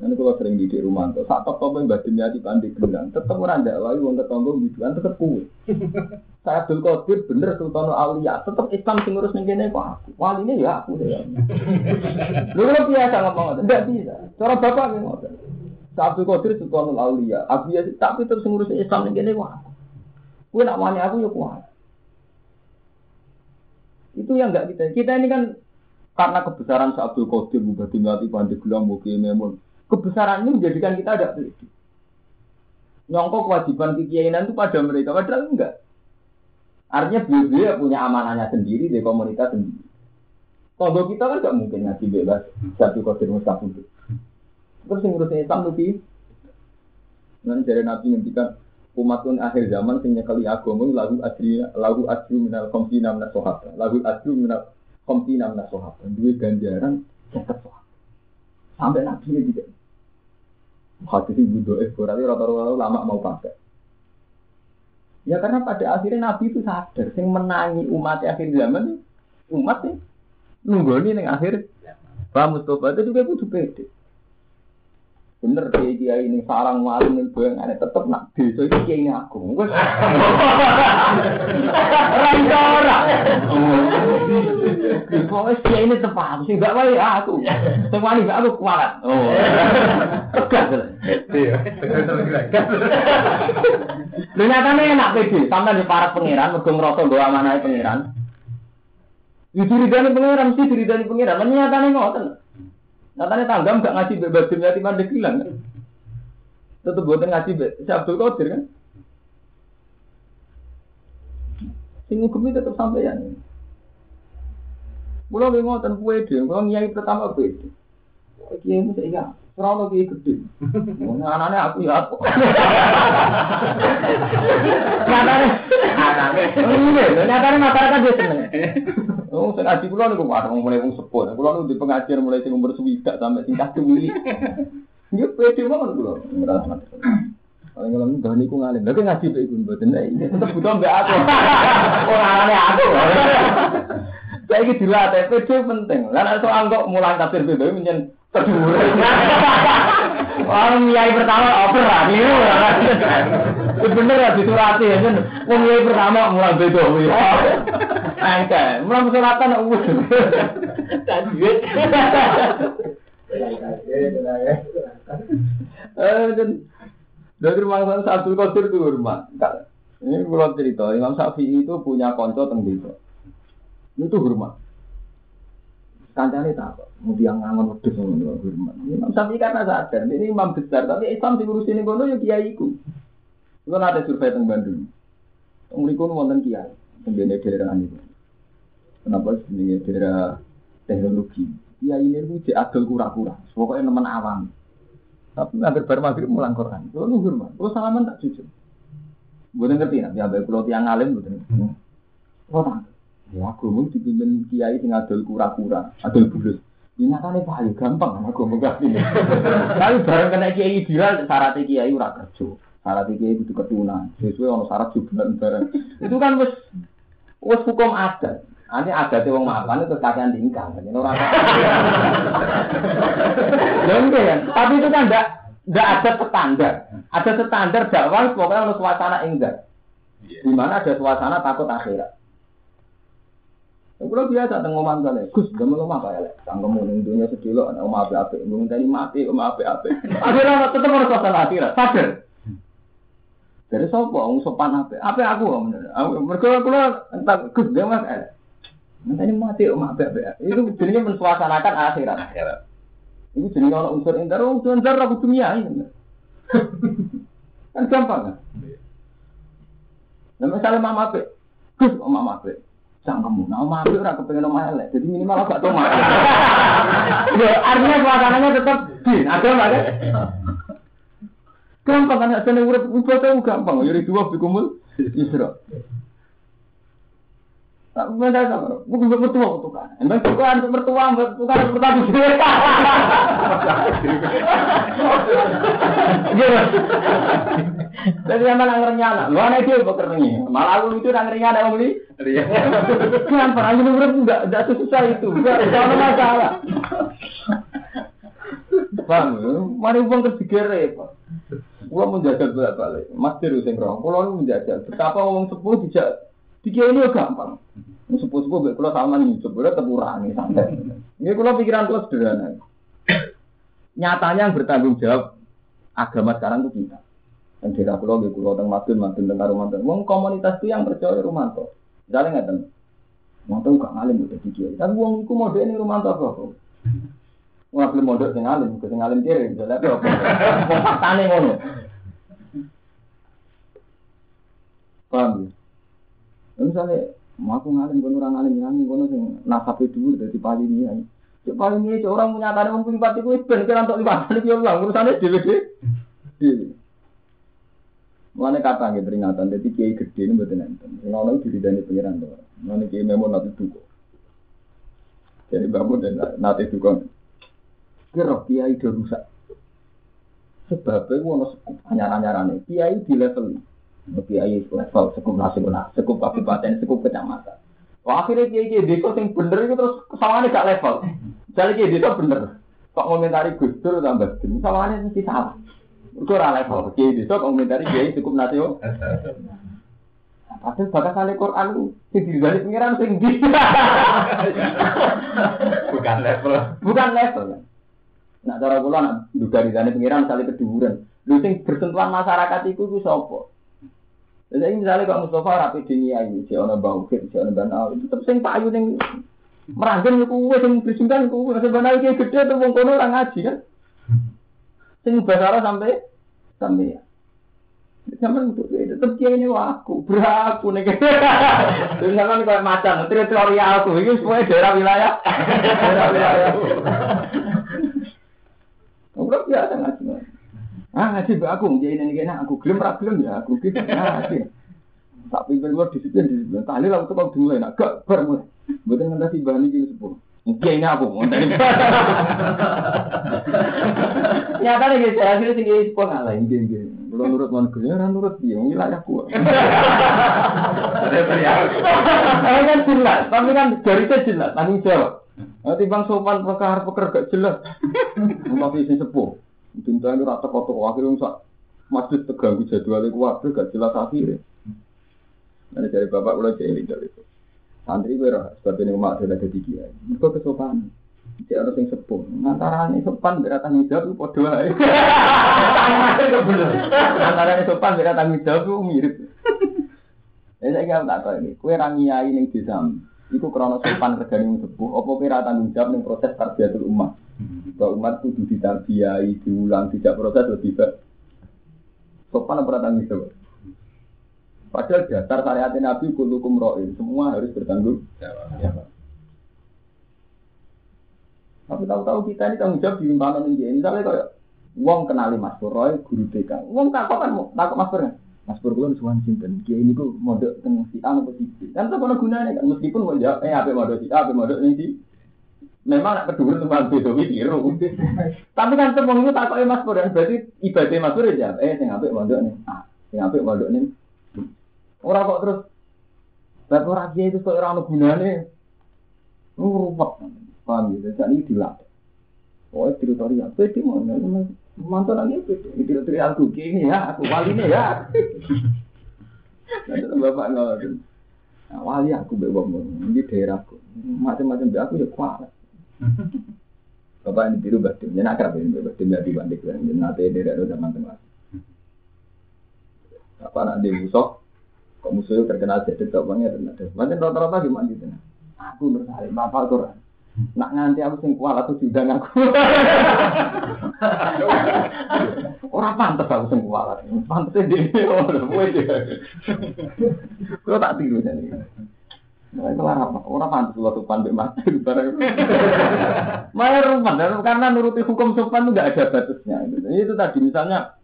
Nanti kalau sering di rumah, tuh saat top yang batin di pandi gelang, tetap orang tidak lalu wong tetangga biduan tetap kue. Saya Abdul Qadir bener Sultan Aulia, tetap Islam sing ngurus ning kene kok aku. Wali ini ya aku ya. Lu kan biasa ngomong enggak bisa. Cara bapak yang ngoten. Saya Abdul Qadir Sultan Aulia, aku ya tapi terus ngurus Islam ning kene kok aku. Kue nak wani aku ya kuat. Itu yang enggak kita. Kita ini kan karena kebesaran Sa Abdul Qadir, Bupati Melati, Pandeglang, Muki, Memun. Kebesaran ini menjadikan kita ada pede. Nyongkok kewajiban kekiainan itu pada mereka, padahal enggak. Artinya beliau punya amanahnya sendiri di komunitas sendiri. Kalau kita kan nggak mungkin ngaji bebas satu kodir mustahil. Terus yang ngurusin Islam lebih. Nanti dari Nabi ngendikan umatun akhir zaman sing nyekeli agama lagu asri lagu asri minal komsina minal sohab lagu asri minal komsina minal sohab dua ganjaran seket sohab sampai Nabi ini juga hadis ibu doa berarti rata-rata lama mau pakai. Ya karena pada akhirnya Nabi itu sadar, sing menangi umat akhir zaman umat sih nunggoni ning akhir. Pak Mustafa? Itu juga kudu pede. Bener dia dia ini sarang maling ning boyong ane tetep nak desa iki kiai ini aku. Wes. Ora. Pokoke kiai ini tepat, sing gak wae aku. Sing wani gak aku kualat. Oh. Tegas. Iya. Lho nyatane enak pede, sampean di para pangeran mergo ngrasa nggo amanahe pangeran. Yo diridani pangeran mesti diridani pangeran, lan nyatane ngoten. Nyatane tanggam gak ngaji bebas di mandek bilang kan. Tetep boten ngaji be, si Abdul Qadir kan. Sing hukum tetep sampeyan. Kulo nggih ngoten pede, kulo nyai pertama pede. Kiai mu saya ono kiai gede. Wong anane aku ya aku. Iya, nyatane masyarakat dia seneng. Oh, sing ngaji kula niku waduh mulai wong sepuh. Kula niku di pengajian mulai sing umur swidak sampai sing kadung wili. Nggih pede mawon kula. Paling kalau enggak niku ngalim. Lha ngaji mbek iku mboten. Tetep butuh mbek aku. Ora anane aku. Saya ini dilatih, pede penting. Lah soal kok mulang tafsir beda menyen kedua. Orang kiai pertama over lah, ini bener ya disurati ya kan. Wong kiai pertama mulang beda. Engke, mulang suratan uwes. Dan duit. Eh, dan dari mangsa satu kotir itu hormat. Ini kalau cerita, Imam Syafi'i itu punya konco teng desa. Itu hormat. Kancane tak mau yang ngangon wedhus ngono hormat. Imam Syafi'i karena sadar, ini imam besar, tapi Islam ini kono ya kiai iku. Itu ada survei teng Bandung. Teng mriku wonten kiai, dene daerah niku. Kenapa jenenge daerah teknologi? Kiai ini ku cek adol kura-kura, pokoknya nemen awam. Tapi hampir bar maghrib mulang Quran. Kulo luhur mah. Kulo salaman tak jujur. Mboten ngerti nek ambek kulo tiyang alim mboten. Kulo tak. Ya aku mau dipimpin kiai sing adol kura-kura, adol bulus. Ini nyatane paling gampang aku mau ngerti. Tapi bareng kena kiai bilang syarat kiai ora kerja. Syarat kiai kudu ketunan. Sesuai ono syarat jubalan bareng. Itu kan wis wis hukum adat. Nanti ada wong mapan itu kakean tingkang. Jadi orang Ya enggak ya. Tapi itu kan enggak enggak ada standar. Ada standar dakwah pokoknya ono suasana enggak. Di mana ada suasana takut akhirat. Kalau biasa tengok ngomong kali, Gus, gak mau apa ya? Tanggung ning dunia sedilo, ana omah ape, mau tadi mati, omah ape ape. Akhirnya tetap harus suasana akhirat, sadar. Dari sopo, orang sopan ape, ape aku, mereka aku entah Gus, dia mas, Nanti mati omah ape ape. Itu jadinya mensuasanakan akhirat. Itu jenis orang unsur intar, unsur intar aku dunia ini. Kan gampang kan? Nah misalnya mama ape, Gus, omah ape. Sang kamu, nah omah ape orang kepengen omah elek, jadi minimal agak tau Ya artinya suasananya tetap din, ada nggak kan? Gampang kan, seneng urip ibadah gampang, yuri dua bikumul isra. Tak beda sama, bukan mertua untuk kan. Emang bukan untuk mertua, bukan untuk mertua sendiri. Jadi sama nang renyana, lu anak dia Malah aku itu nang renyana. Kan pernah ini urip enggak enggak susah itu, enggak ada masalah. Bang, mari wong ketiga repot. Gua menjajal bolak balik, Mas Diru sing rong, kulo menjajal. Betapa ngomong sepuh dijak, tiga ini gampang. Sepuh-sepuh baik kulo sama nih, sebenarnya tepurangi santai. Ini kulo pikiran kulo sederhana. Nyatanya yang bertanggung jawab agama sekarang itu kita. Dan kira kulo di kulo teng madun madun teng karumanten. Wong komunitas itu yang percaya Rumanto. Misalnya nggak tahu. Rumanto gak ngalim udah dikiai. Tapi wong itu mode ini Rumanto apa? Wong belum mondok sing alim, sing alim kiri, misalnya apa? Wong faktane ngono. Paham ya? Misalnya, mau aku ngalim, kono orang ngalim, ngalim, kono sing nasabnya dulu dari paling ini. Cek paling ini, menyatakan orang punya pati, gue ben kira untuk lima kali dia ulang, urusannya dewe dewe. Mulane kata nggih peringatan, jadi kiai gede ini betul enten. Sing ono diri dari pengiran tuh. Mulane kiai memang nanti duko. Jadi bangun dan nanti duko. Kira kiai udah rusak. Sebabnya ono sekup anyar-anyarane. Kiai di level kiai level sekup nasional, sekup kabupaten, sekup kecamatan. Wah akhirnya kiai kiai desa sing bener itu terus kesalahannya gak level. Jadi kiai desa bener. Kok komentari Gus Dur tambah gini, kesalahannya mesti salah. Itu ora level. Kiai desa komentari kiai cukup nasional. Padahal bakas kali Quran itu sing dibalik pengiran sing. Bukan level. Bukan level. Nah cara kula nak duga di sana pengiran misalnya keduburan. Lu sing bersentuhan masyarakat itu ku sapa? Jadi misalnya kalau Mustafa rapi dunia ini, si ono bau fit, si ono banal, itu tetap sing payu yang merangkin ku sing bersingkan ku sing banal kayak gede atau wong kono orang ngaji kan? Sing bahasa sampai sampai ya. Sampai untuk tetap dia ini aku, beraku nih. Terus sampai kayak macan, teritorial aku, ini semua daerah wilayah, daerah wilayah. Enggak biasa ngaji. Ah ngaji mbak aku, jadi ini kena aku gelem ra gelem ya aku gitu ngaji. Tak pimpin luar disiplin disiplin. Kali lah itu kau dimulai, nak gak bermulai. Bukan ngentasi bahan ini sepuluh. Mungkin ini aku mau. Nyata nih guys, akhirnya tinggi sepuluh ngalah ini ini. Belum nurut mau kerja, orang nurut dia, wilayah ku. Ini kan jelas, tapi kan dari itu jelas, tanggung jawab. Nanti bang sopan perkara peker gak jelas. Masih isi sepuh. Cinta ini rata kotor akhirnya sak masjid terganggu jadwalnya kuat gak jelas akhirnya. Nanti dari bapak udah jadi dari itu. Santri gue rah seperti ini umat sudah jadi kiai. Itu kesopanan. Jadi harus yang sepuh. Antara ini sopan berat tanggung jawab itu podo aja. Antara ini sopan berat tanggung jawab itu mirip. Ya saya kira tak tahu ini. Kue rangiai ini di Iku krono sopan wong sepuh, apa kira tanggung jawab ning proses tarbiyatul umat. Bahwa umat kudu ditarbiyai, diulang, tidak proses lebih baik. Sopan apa tanggung jawab? Padahal dasar syariat Nabi kulukum ro'in, semua harus bertanggung jawab. Tapi tahu-tahu kita ini tanggung jawab di limpahan ini. Misalnya kayak Wong kenali Mas Roy guru TK. Wong takok kan takok Mas kan. Mas Pur kula suwan sinten? Kiai niku mondok teng si A apa si B. Kan tak ono gunane kan meskipun mau jawab eh ape mondok si A ape mondok ning si Memang nak kedua tempat beda biru. Tapi kan tepung itu takoke Mas Pur berarti ibadah Mas Pur ya eh sing apik mondok ning A. Sing apik mondok ning Ora kok terus Bapak ora kiai itu kok ora ono gunane. Ruwet. Paham ya? Jadi ini dilatih. Oh, teritorial. Pede mau mantan lagi pede. Teritorial aku kini ya, aku wali nih ya. Nanti bapak nggak Nah, wali aku bawa di daerahku. Macam-macam dia aku ya kuat. Bapak ini biru batin, jadi akrab ini batin jadi bandik dan nanti daerah itu zaman tengah. Apa nanti musuh? Kok musuhnya terkenal jadi bapaknya ada. Macam rata-rata gimana gitu? Aku bersari bapak Quran. Nak nganti aku sing kuat atau sidang aku. Ora pantes aku sing dhewe ora kowe. Kok tak tiru. Nah, itu apa? Orang pantas lo sopan mbak mati Malah rumah, karena nuruti hukum sopan itu ada batasnya. Itu tadi misalnya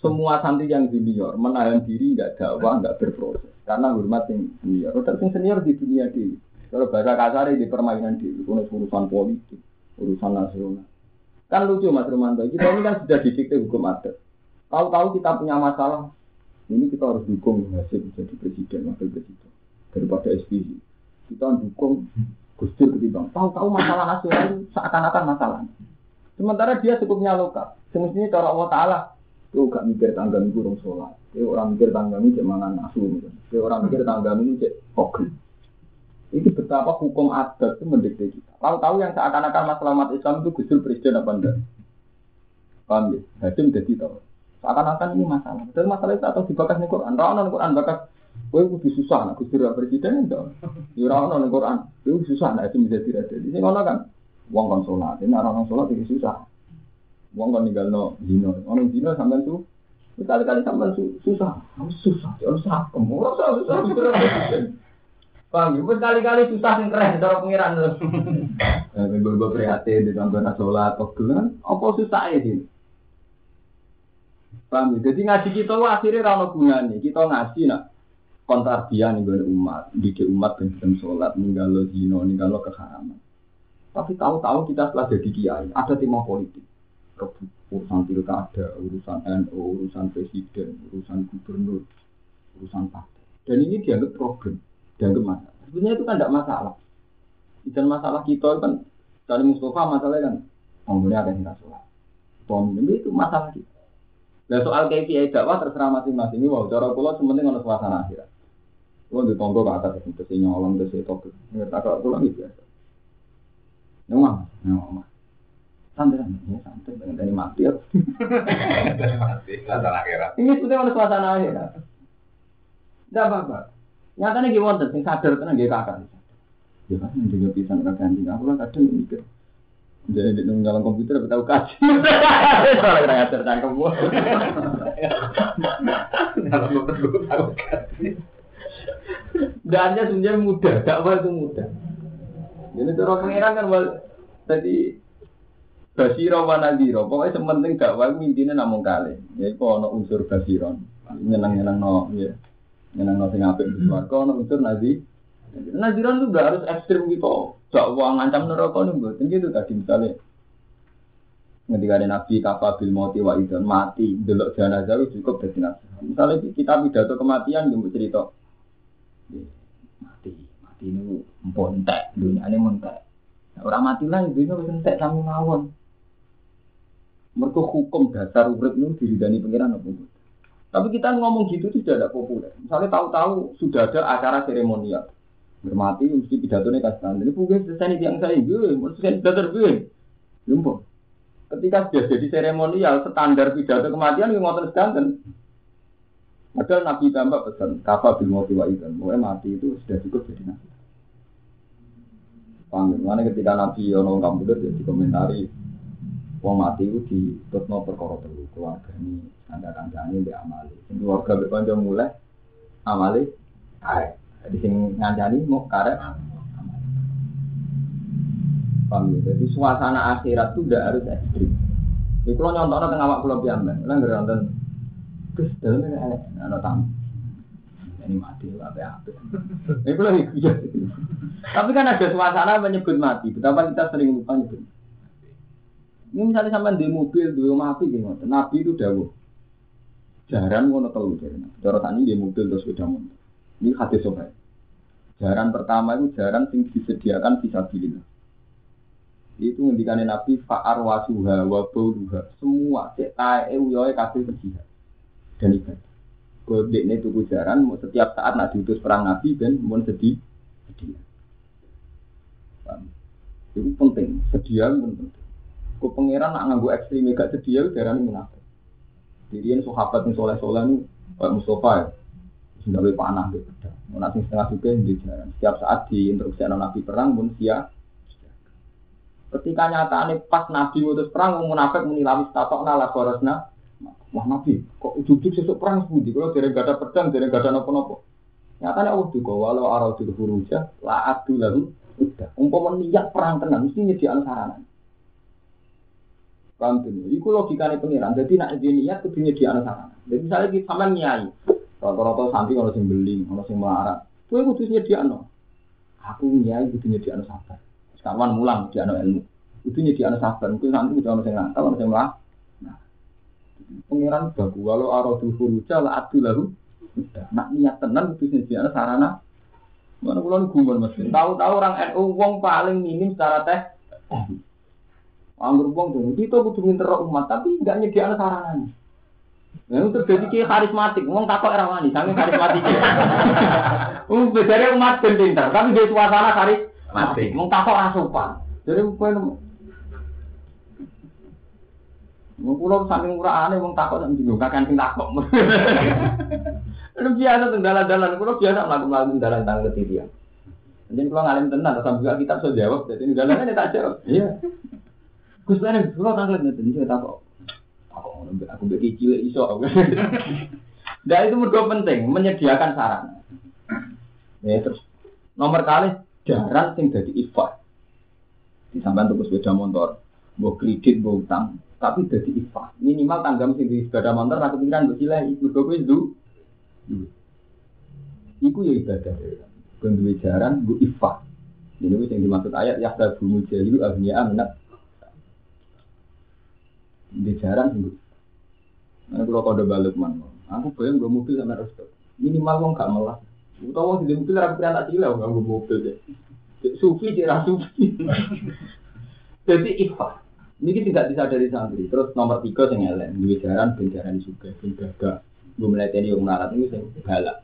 semua santri yang junior menahan diri nggak dakwah nggak berproses karena hormat yang senior. Terus senior di dunia di kalau bahasa kasar di permainan di urusan politik, urusan nasional. Kan lucu Mas Romanto, kita ini kan sudah didikte hukum adat. Tahu-tahu kita punya masalah, ini kita harus dukung hasil jadi presiden, wakil presiden daripada SBY. Kita dukung Gus Dur ketimbang. Tahu-tahu masalah nasional itu seakan-akan masalah. Sementara dia cukupnya lokal. Semestinya cara Allah Taala itu gak mikir tangga ini kurang sholat. Dia orang mikir tangga ini cek mangan asu. Dia orang mikir tangga ini cek pogel. Itu betapa hukum adat itu mendikte kita. Lalu tahu yang seakan-akan masalah umat Islam itu Gus presiden apa enggak? Paham ya? Hadim jadi tahu. Seakan-akan ini masalah. Dan masalah itu atau dibakas nih Quran. Rana Quran bakas. Kowe kudu susah nak Gus presiden enggak. Ya ono ning Quran. Kowe susah nak itu tidak ada. Ini ngono kan. Wong kon salat, ini orang salat iki susah. Wong kon ninggalno zina. Ono zina sampean tuh Sekali-kali sampean susah. Susah, harus sakem. Ora susah, susah. Paham ya? Kali-kali susah sing keren cara pengiran lho. Gue prihatin di sampean sholat kok kan apa susah ya ini? Paham ya? Jadi ngaji kita akhirnya ra ono gunane. Kita ngaji nak kontarbian nih gue umat, didik umat dan dalam sholat, ninggalo zino, ninggalo keharaman. Tapi tahu-tahu kita setelah jadi kiai, ada tema politik. Urusan pilkada, urusan NU, urusan presiden, urusan gubernur, urusan partai. Dan ini dianggap problem dianggap masalah. Sebenarnya itu kan tidak masalah. Dan masalah kita kan dari Mustafa masalahnya kan ngomongnya ada yang sholat. Pemimpin itu masalah kita. Nah soal KPI dakwah terserah masing-masing. Ini wow, cara pulau sementing ada suasana akhirat. Kalau di tonggo ke atas itu sih nyolong ke situ ke. Tak kalau pulang itu biasa. Nyomah, nyomah. Santai, ya santai. Dengan dari mati ya. Dari mati, suasana akhirat. Ini sudah ada suasana akhirat. Tidak apa-apa. Nyatanya gimana wonten sing sadar tenan nggih kakak. Ya kan juga bisa nggak ganti. Aku kan kadang mikir. Jadi di dalam komputer tapi tahu kaji. Soalnya kena ngajar cangkem gua. Dalam komputer gue tahu kaji. Dannya sebenarnya mudah, dakwah itu mudah. Jadi cara pengiran kan wal tadi Basiro wa nadiro, pokoknya sementing dakwah intinya namun kali. Ya itu ada unsur basiron, nyenang-nyenang no, ya. Yang nang sing apik di swarga ono unsur nazi. Naziran itu gak harus ekstrim gitu. Dakwah ngancam neraka nih buat gitu tadi misalnya. Ketika ada nabi kafabil mati wa idan mati delok jenazah itu cukup jadi nasihat. Misalnya kita pidato kematian gitu cerita. Mati, mati ini montek, dunia ini montek. Orang mati lah dunia wis entek sami mawon. Mereka hukum dasar urip itu diridani pengiran apa tapi kita ngomong gitu itu tidak populer. Misalnya tahu-tahu sudah ada acara seremonial. Bermati mesti pidato nih kasih Ini bukan selesai yang saya gue, mesti pidato gue. Lumpur. Ketika sudah jadi seremonial, standar pidato kematian yang ngotot sedanten. Padahal Nabi tambah pesan, kafa bil mati wa. Mulai mati itu sudah cukup jadi nabi. Paham Mana ketika Nabi Yono Kampuder jadi komentari, wong mati itu di perkara telu keluarga ini ada kancane mbek amali. Keluarga mbek mulai amali karek. Jadi sing ngancani mau karek Paham ya? Jadi suasana akhirat itu tidak harus ekstrim. Iku lo nyontokno teng awak kula piyambak. Lah nggih wonten. Gus dalem elek ana tamu. Ini mati apa apa. Iku lho iya. Tapi kan ada suasana menyebut mati. Betapa kita sering lupa nyebut. Ini misalnya sampai di mobil, di rumah api, gitu. Nabi itu dawuh. Jaran ngono telu dari Nabi. Cara tani di mobil terus sepeda motor. Ini hadis sobat. Jaran pertama itu jaran yang disediakan bisa bilih. Itu ngendikane Nabi fa'ar wasuha wa. Semua cek tae uyoe kabeh. Dan ibadah. Golek ini tuku jaran, setiap saat nak diutus perang Nabi dan mau sedih, sedih. Itu penting, sedia penting. Kau pangeran nak nganggu ekstrim gak sedia itu jaran munafik. Ini sahabat yang soleh soleh ini kayak Mustafa ya, sudah lebih panah gitu. Nanti setengah juga jaran. Setiap saat di instruksi Nabi perang pun siap. Ketika nyata ini pas Nabi utus perang, munafik menilawi statok nala korosna. Wah Nabi, kok ujung-ujung sesuk perang sebudi? Kalau dari gak ada pedang, dari gak ada nopo-nopo. Nyatanya Allah juga, walau arau di huruja, la adu lalu, udah. Umpama niat perang tenang, mesti nyediakan sarana. Paham tuh? Iku logikanya pengiran. Jadi nak niat kudu nyediakan sarana. Jadi misalnya kita sama nyai, rata-rata santri kalau sing beli, kalau sing melarat, kue kudu nyediakan. Aku nyai kudu nyediakan sabar. Sekarang mulang nyediakan ilmu. Kudu nyediakan sabar. Mungkin santri kudu ono sing nakal, ono sing melarat. Pengiran bagu walau aradu furuja la adu lalu nak niat tenan itu nyediakan sarana mana kulon gumun mas tahu-tahu orang NU wong paling minim secara teh anggur wong tuh itu kudu minta umat tapi nggak nyediakan sarana Nah, itu terjadi kayak karismatik, ngomong takut era wani, sangat karismatik. Um, bedanya umat ben pinter, tapi di suasana karismatik, ngomong takut asupan. Jadi, Mau pulau saking murahane wong takut sak bingung kakan sing takut. Lu biasa teng dalan-dalan, biasa mlaku-mlaku dalan tang ketirian. Jadi kalau ngalim tenan, sampai juga kita bisa jawab. Jadi dalannya ini tak jawab. Iya. Gus kalau tanggal nanti ini saya takut. Aku aku bagi cilik iso. Dan itu mergo penting menyediakan sarana. Ya terus nomor kali jaran sing dadi ifat. Disampean tuku sepeda motor, mbok kredit, mbok utang, tapi jadi ifah minimal tanggam sing di sepeda motor aku pikiran mbok silai mergo kowe ndu iku ya ibadah kan duwe jaran mbok ifah ini yang dimaksud ayat ya tabu mujahidu agniya minat di jaran sing Nah, kalau kode balik man, aku bayang gue mobil sama resto. Minimal wong gak melas. Utawa di mobil aku kira tak cilik nggak gue mobil deh. Sufi cira sufi. Jadi ifah. Ini tidak bisa dari santri. Terus nomor tiga yang elek, dua jaran, ben juga, ben gagak. Gue melatih yang melarat ini sing galak.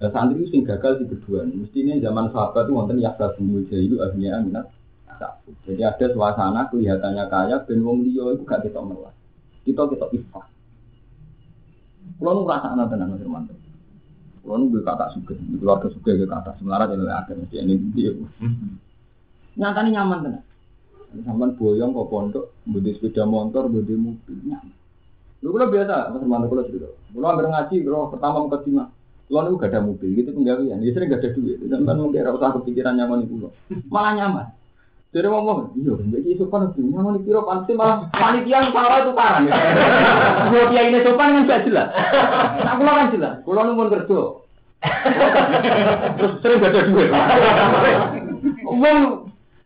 Nah, santri sing gagal di kedua. Mestinya zaman sahabat itu wonten yaksa bumbu itu akhirnya minat. Jadi ada suasana kelihatannya kaya, ben wong liya itu gak kita melas. Kita kita ifah. Kalau nu rasa anak tenan Mas Firman. Kalau nu kata suka, di keluarga suka gue kata semelarat yang ada mesti ini dia. Nyatanya nyaman tenan. Sampai boyong kok pondok, budi sepeda motor, budi mobil nyaman. Lu kalau biasa, Mas Firman kalau cerita. Kalau ambil ngaji, kalau pertama mau ke Lo nu gak ada mobil, gitu penggawean. Ya sering gak ada duit. Sampai mungkin usah kepikiran nyaman itu Malah nyaman. Jadi ngomong, iya, jadi sopan itu nyaman di piro pasti malah panitia yang salah itu karan. Kalau dia ini sopan kan gak jelas. Aku lah kan jelas. Kalau nu mau kerja, terus sering gak ada duit. Wong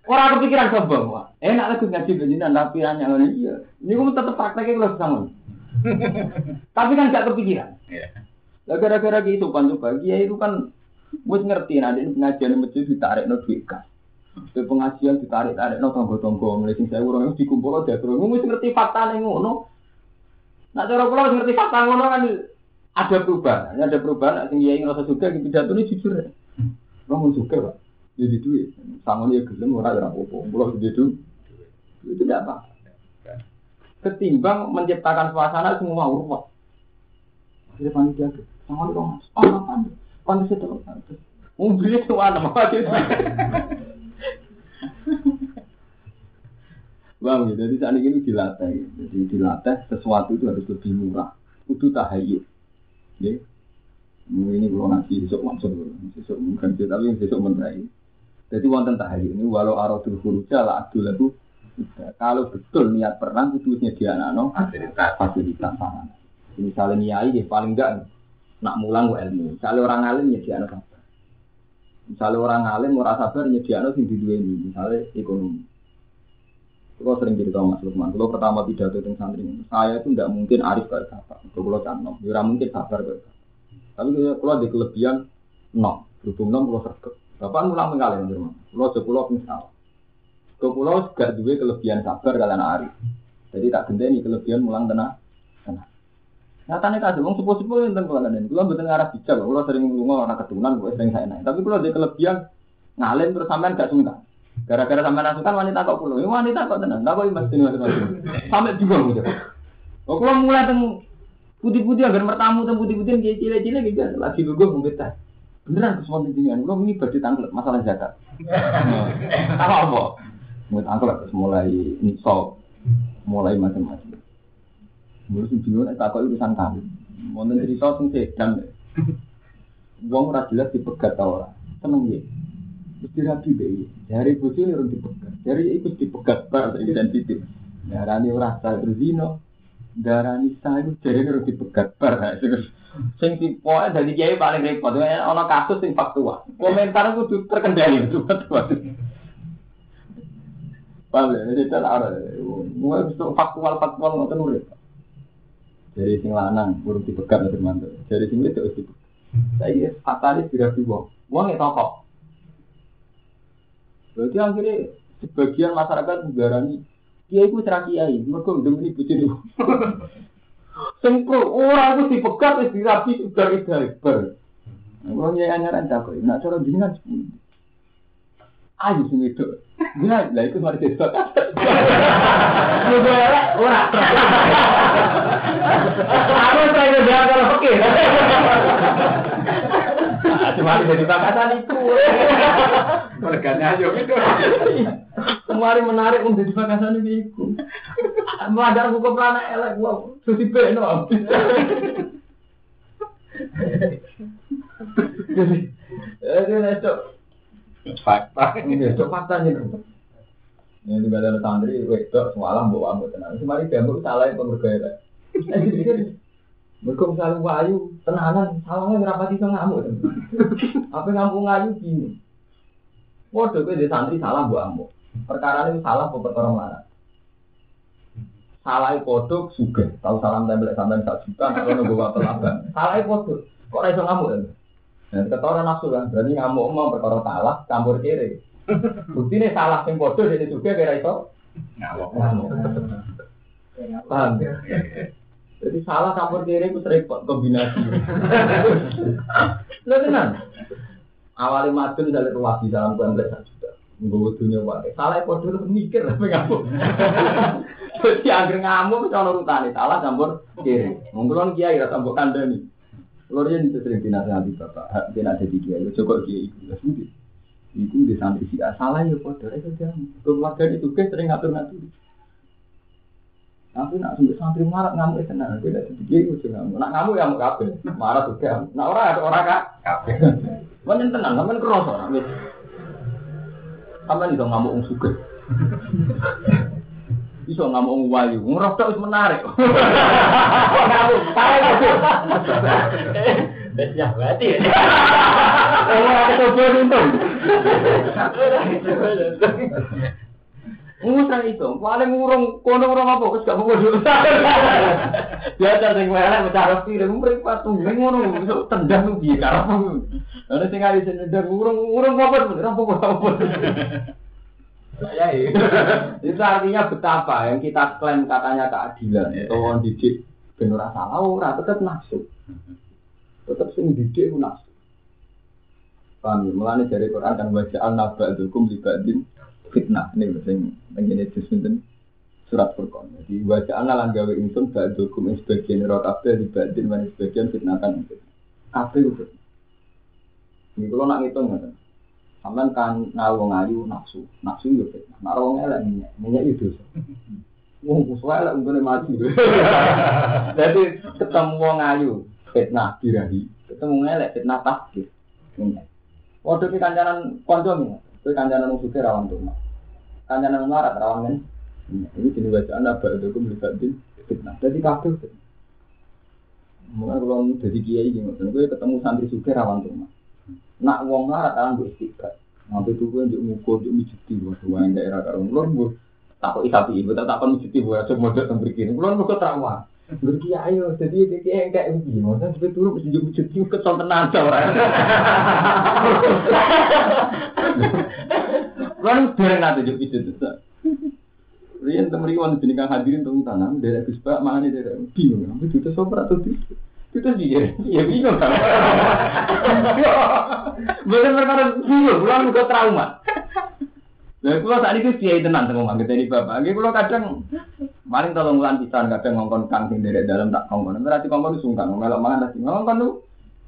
orang kepikiran sombong, wah. Enak lah ngaji begini, tapi hanya ini iya. Ini kamu tetap prakteknya kalau sama. Tapi kan gak kepikiran. Lah gara-gara gitu sopan coba, dia itu kan wis ngerti nanti pengajian masjid ditarik no duit kas. Ke pengajian ditarik-tarik no tonggo-tonggo mulai sing saya urung dikumpul dia terus mesti ngerti fakta ning ngono. Nah cara kula ngerti fakta ngono kan ada perubahan, ada perubahan sing kiai ngerasa juga gitu pidato ini jujur. Wong juga, Pak. Jadi duit, sangon ya gelem ora ora apa-apa. Kula gitu. Itu tidak apa. Ketimbang menciptakan suasana semua urut. Akhirnya panitia ke, sangon dong. Oh, apa? Pantas itu. Mobilnya tuh ada apa gitu. Bang, jadi saat ini dilatih, jadi dilatih sesuatu itu harus lebih murah. Kudu tahayul. Ya. Ini kalau nanti besok maksud, besok bukan sih, tapi besok menerai. Jadi wonten tahayul ini walau aradul huruja la adul itu. Kalau betul niat perang itu nyediakan Fasilitas. fasilitas sana. Misalnya niai ya paling enggak nak mulang ilmu. Misalnya orang alim nyediakan sabar. Misalnya orang alim ora sabar nyediakan sing diduweni, misalnya ekonomi. Kalau sering cerita Mas Lukman, kalau pertama pidato tentang santri, saya itu tidak mungkin arif kayak bapak. Kalau canom, ya ora mungkin sabar kayak bapak. Tapi kalau kalau ada kelebihan, no. Berhubung nom, kalau sergap. Bapak mulang mengalih, Mas Lukman. Kalau sepuluh misal. Kalau gak duwe kelebihan sabar kalian arif. Jadi tak gendeni kelebihan mulang. Tenang. Nyatanya kasih, wong sepuh-sepuh yang tentang kalian. Kalau betul arah bijak, kalau sering ngomong orang keturunan, gue sering saya naik. Tapi kalau ada kelebihan ngalim terus sampean gak sungkan. Gara-gara sampean asukan wanita kok pulau, wanita kok tenang, tak kok imas ini macam-macam. Sampai bingung gitu. Oh, kalau mulai teng putih-putih agar mertamu teng putih-putih kayak cile-cile gitu, lagi gue mungkin tak. Beneran kesuwan tinggian, gue ini berdiri tangkel masalah zakat. Apa apa? Mau tangkel terus mulai nisol, mulai macam-macam. Sih bingung, tak kok urusan kami. Mau cerita tentang sedan. Wong ora jelas dipegat ta ora. Seneng ya. Terus dirabi deh. Dari bojo ini orang dipegat. Dari ikut dipegat bar identitas. Darani ora berzino. Darani sah itu dari orang dipegat bar. Sing tipe dari kiai paling repot. Ono kasus sing faktual. Komentar kudu terkendali betul betul. Paham ya? Jadi kan ada. Mulai bisa faktual faktual ngoten urip. Dari sing lanang urung dipegat nanti mantu. Dari sing itu dipegat. Saya fatalis tidak diwong. Wong itu kok. Berarti akhirnya sebagian masyarakat menggarani kiai ku cerah kiai, mereka demi bujuni. Sengkro, orang itu dipegat, wis dirapi, dari diaper. Kalau nyai anyaran cakap, nak cara sepuluh. Ayo sing itu. Ya, lah itu mari desok. Juga elek, ora. Aku saya udah kalau oke. Cuma jadi bakasan itu. Merganya ayo gitu. Kemarin menarik untuk di bakasan itu. Melanggar hukum anak elek, wow, susi beno. Jadi, jadi nesok. Fakta. Itu faktanya dong. Ini juga ada santri, wedok, semalam bawa ambil tenang. Semari gambut salah yang dipikir, mereka misalnya wayu, tenanan, salahnya berapa sih ngamuk. Apa ngampung ngayu gini. Waduh, gue di santri salah buat amuk. Perkara ini salah apa perkara mana? Salah kodok juga, tahu salam tembel sampai tak juta, kalau nunggu waktu abang. Salah kodok, kok iso ngamuk kan? Nah, ketoran nafsu kan, berarti ngamuk mau perkara salah, campur kiri. Bukti ini salah sing bodoh jadi juga kira itu Ngawak. ngamuk. Paham? ya? Jadi salah campur kiri itu repot kombinasi. Lo tenan. Awalnya madun dari ruwadi dalam kompleks juga. Gue dunia wae. Salah podo lu mikir tapi ngamuk. Jadi angger ngamuk ana urutane salah campur kiri. Monggo kiai ra campur kandhani. Lho yen itu sering dinasihati bapak, hak dia ada di kiai, cukup kiai itu. Wes nggih. Iku di santri si A, salah ya podo itu dia. Keluarga itu kan sering ngatur-ngatur. Tapi nak sampai santri marah ngamuk itu tenang, beda jadi kiai itu ngamuk. Nak ngamuk ya ngamuk kabeh, marah juga. Nak ora ada ora kak. Kabeh. Mana tenang, ora wis. Sampean iso ngamuk wong sugih. Iso ngamuk wong wayu, ngerokok wis menarik. Ngamuk, parah itu. Ya, berarti. Ora kecoba untung. Ngusah itu, paling ngurung, kono ngurung apa, terus gak dulu. Biasa sing bicara sih, dan mereka tuh ngono, tendang biar karena Ada sing kali sing nendang ngurung, ngurung apa, bener apa apa. Ya, itu artinya betapa yang kita klaim katanya keadilan, Iya. atau didik bener ora salah, ora tetap nafsu, tetap sing didik itu nafsu. Paham ya? Mulane dari Quran kan wajah an-naba dukum libadin fitnah ini sing ngene disenten surat Furqan. Jadi wajah ana lan gawe ingsun ba'dukum sebagian ro kabeh libadin lan sebagian fitnatan. Kabeh itu. Ini kalau nak ngitung ngoten. Sampeyan kan ngayu nafsu, nafsu yo fitnah. Nak wong elek minyak, minyak itu. Wong musuh elek untune mati. Jadi ketemu wong ayu fitnah birahi, ketemu elek fitnah takdir. Minyak. Waduh ki kancanan konco nih, kowe kancanan wong sugih rawan tuh. Kancanan melarat rawan kan Ini jenis bacaan apa itu melibatin fitnah. Jadi kabel. Mulai kalau jadi kiai gue ketemu santri suka rawan tuh Nak wong larat kan gue istiqat. Nanti tuh gue juk mukul, juk mijuti, gue yang daerah karung. Kulon gue takut isapi, gue tak takut mijuti, gue aja modal tentang begini. Kulon gue trauma. Gue kiai ayo, jadi dia yang kayak begini. Maksudnya sebetulnya dulu mesti juk mijuti, kesel tenan orang. Kulon bareng nanti juk mijuti. Rian temen riwan jadi kang hadirin tuh tanam dari Gus Pak mana dari bingung, itu sopra atau itu itu dia, ya bingung kan? Bukan perkara bingung, pulang juga trauma. Nah, kalau saat itu dia tenang sama mangga dari bapak. Lagi kalau kadang paling tolong bulan pisan kadang ngongkon kang dari dalam tak ngongkon. Berarti ngongkon sungkan, melok mangan nasi ngongkon tuh.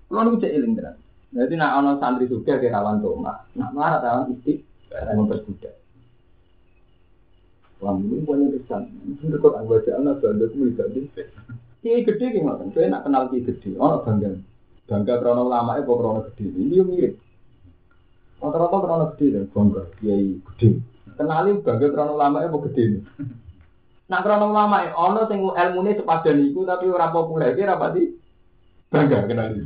Kalau nu cek iling tenan. Jadi nak ono santri suka ke rawan tuh, nak marah rawan istik, memperbudak. Wah, ini punya pesan. Ini kok anggota anak banda aku bisa di. Kiai gede ki ngoten. Kowe nak kenal kiai gede, ono bangga. Bangga krono lama e krono gede. Ini yo mirip. Rata-rata krono gede dan bangga kiai gede. Kenali bangga krono lama e gede. Nak krono lama e ono sing ilmune sepadan iku tapi ora populer ki ora pati bangga kenali.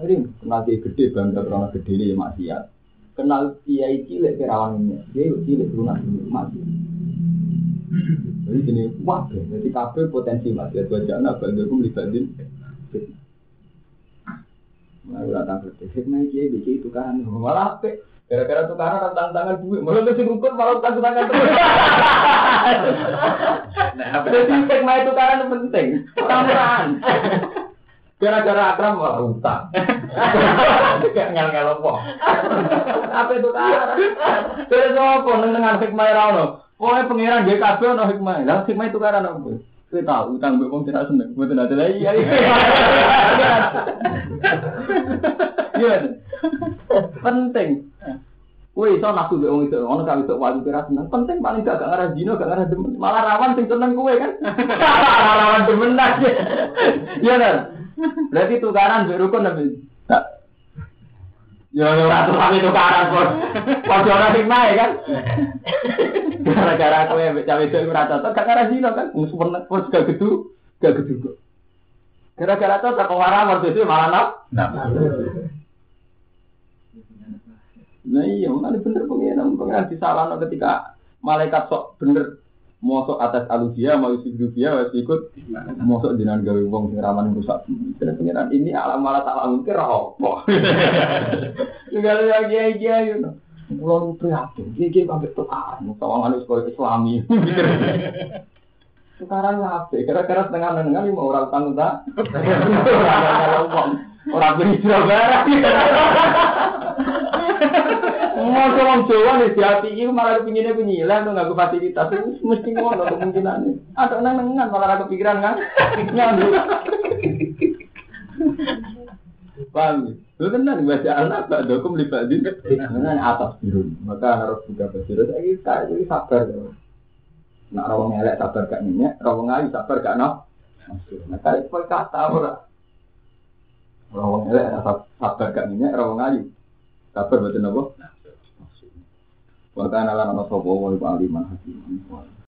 Ini kenal kiai gede bangga krono gede ini maksiat kenal kiai cilik kerawannya dia cilik lunak mati jadi gini wah jadi kafe potensi mati ya tuh anak bangga aku melibatin Nah, udah tangkap deh, hikmah kiai bikin itu kan, malah apa? Gara-gara tukaran tentang tangan duit, malah mesti rukun malah tentang tangan duit. Jadi hikmah itu kan penting, orang Gara-gara akram malah utang. Kayak ngel-ngel apa. Apa itu cara? Terus apa dengan hikmah ra ono? Pokoke pangeran nggih kabeh ono hikmah. Lah hikmah itu karena apa? Kita tahu utang mbek wong tidak seneng, mboten ada lah iya. Iya. Penting. Woi, so nafsu mbek wong itu, ono kali itu wajib kira seneng. Penting paling gak gak ngarah dino, gak ngarah demen. Malah rawan sing seneng kowe kan. rawan demen aja. Iya kan? Berarti tukaran mbek rukun tapi Ya ya ora tapi tukaran kok. Padha ora hikmah kan. Gara-gara kowe mbek cawe itu ora cocok gak ngarah dino kan. Wis seneng, wis gak gedu, gak gedu kok. Gara-gara cocok kok ora waktu itu malah nap. Nah iya, mana bener pengiran, pengiran disalahno ketika malaikat sok bener mosok atas alusia, mau dia, mau ikut mosok jinan gawe wong sing rawan rusak. Jadi pengiran ini alam malah tak lamun kira apa. Juga lagi lagi aja, know. Pulau prihatin, dia sampai tukaran, anu sekolah Islami. Tukaran apa? Kira-kira setengah setengah lima orang tanggung tak? Orang berhijrah barang. Mau orang Jawa nih di hati itu malah kepinginnya penyilan tuh nggak fasilitas itu mesti ngono kemungkinannya. Ada nang nengan malah ada kepikiran kan? Nyandu. Paham? Lu tenan baca anak gak dokum libatin dengan atas biru. Maka harus juga berbiru. Saya kita jadi sabar. Nak rawang elek sabar gak nyenyak, rawang ayu sabar gak nak. Nah kali itu kata ora. Rawang elek sabar gak nyenyak, rawang ayu. Sabar betul apa? Wa kana lana sapa wa aliman hakim.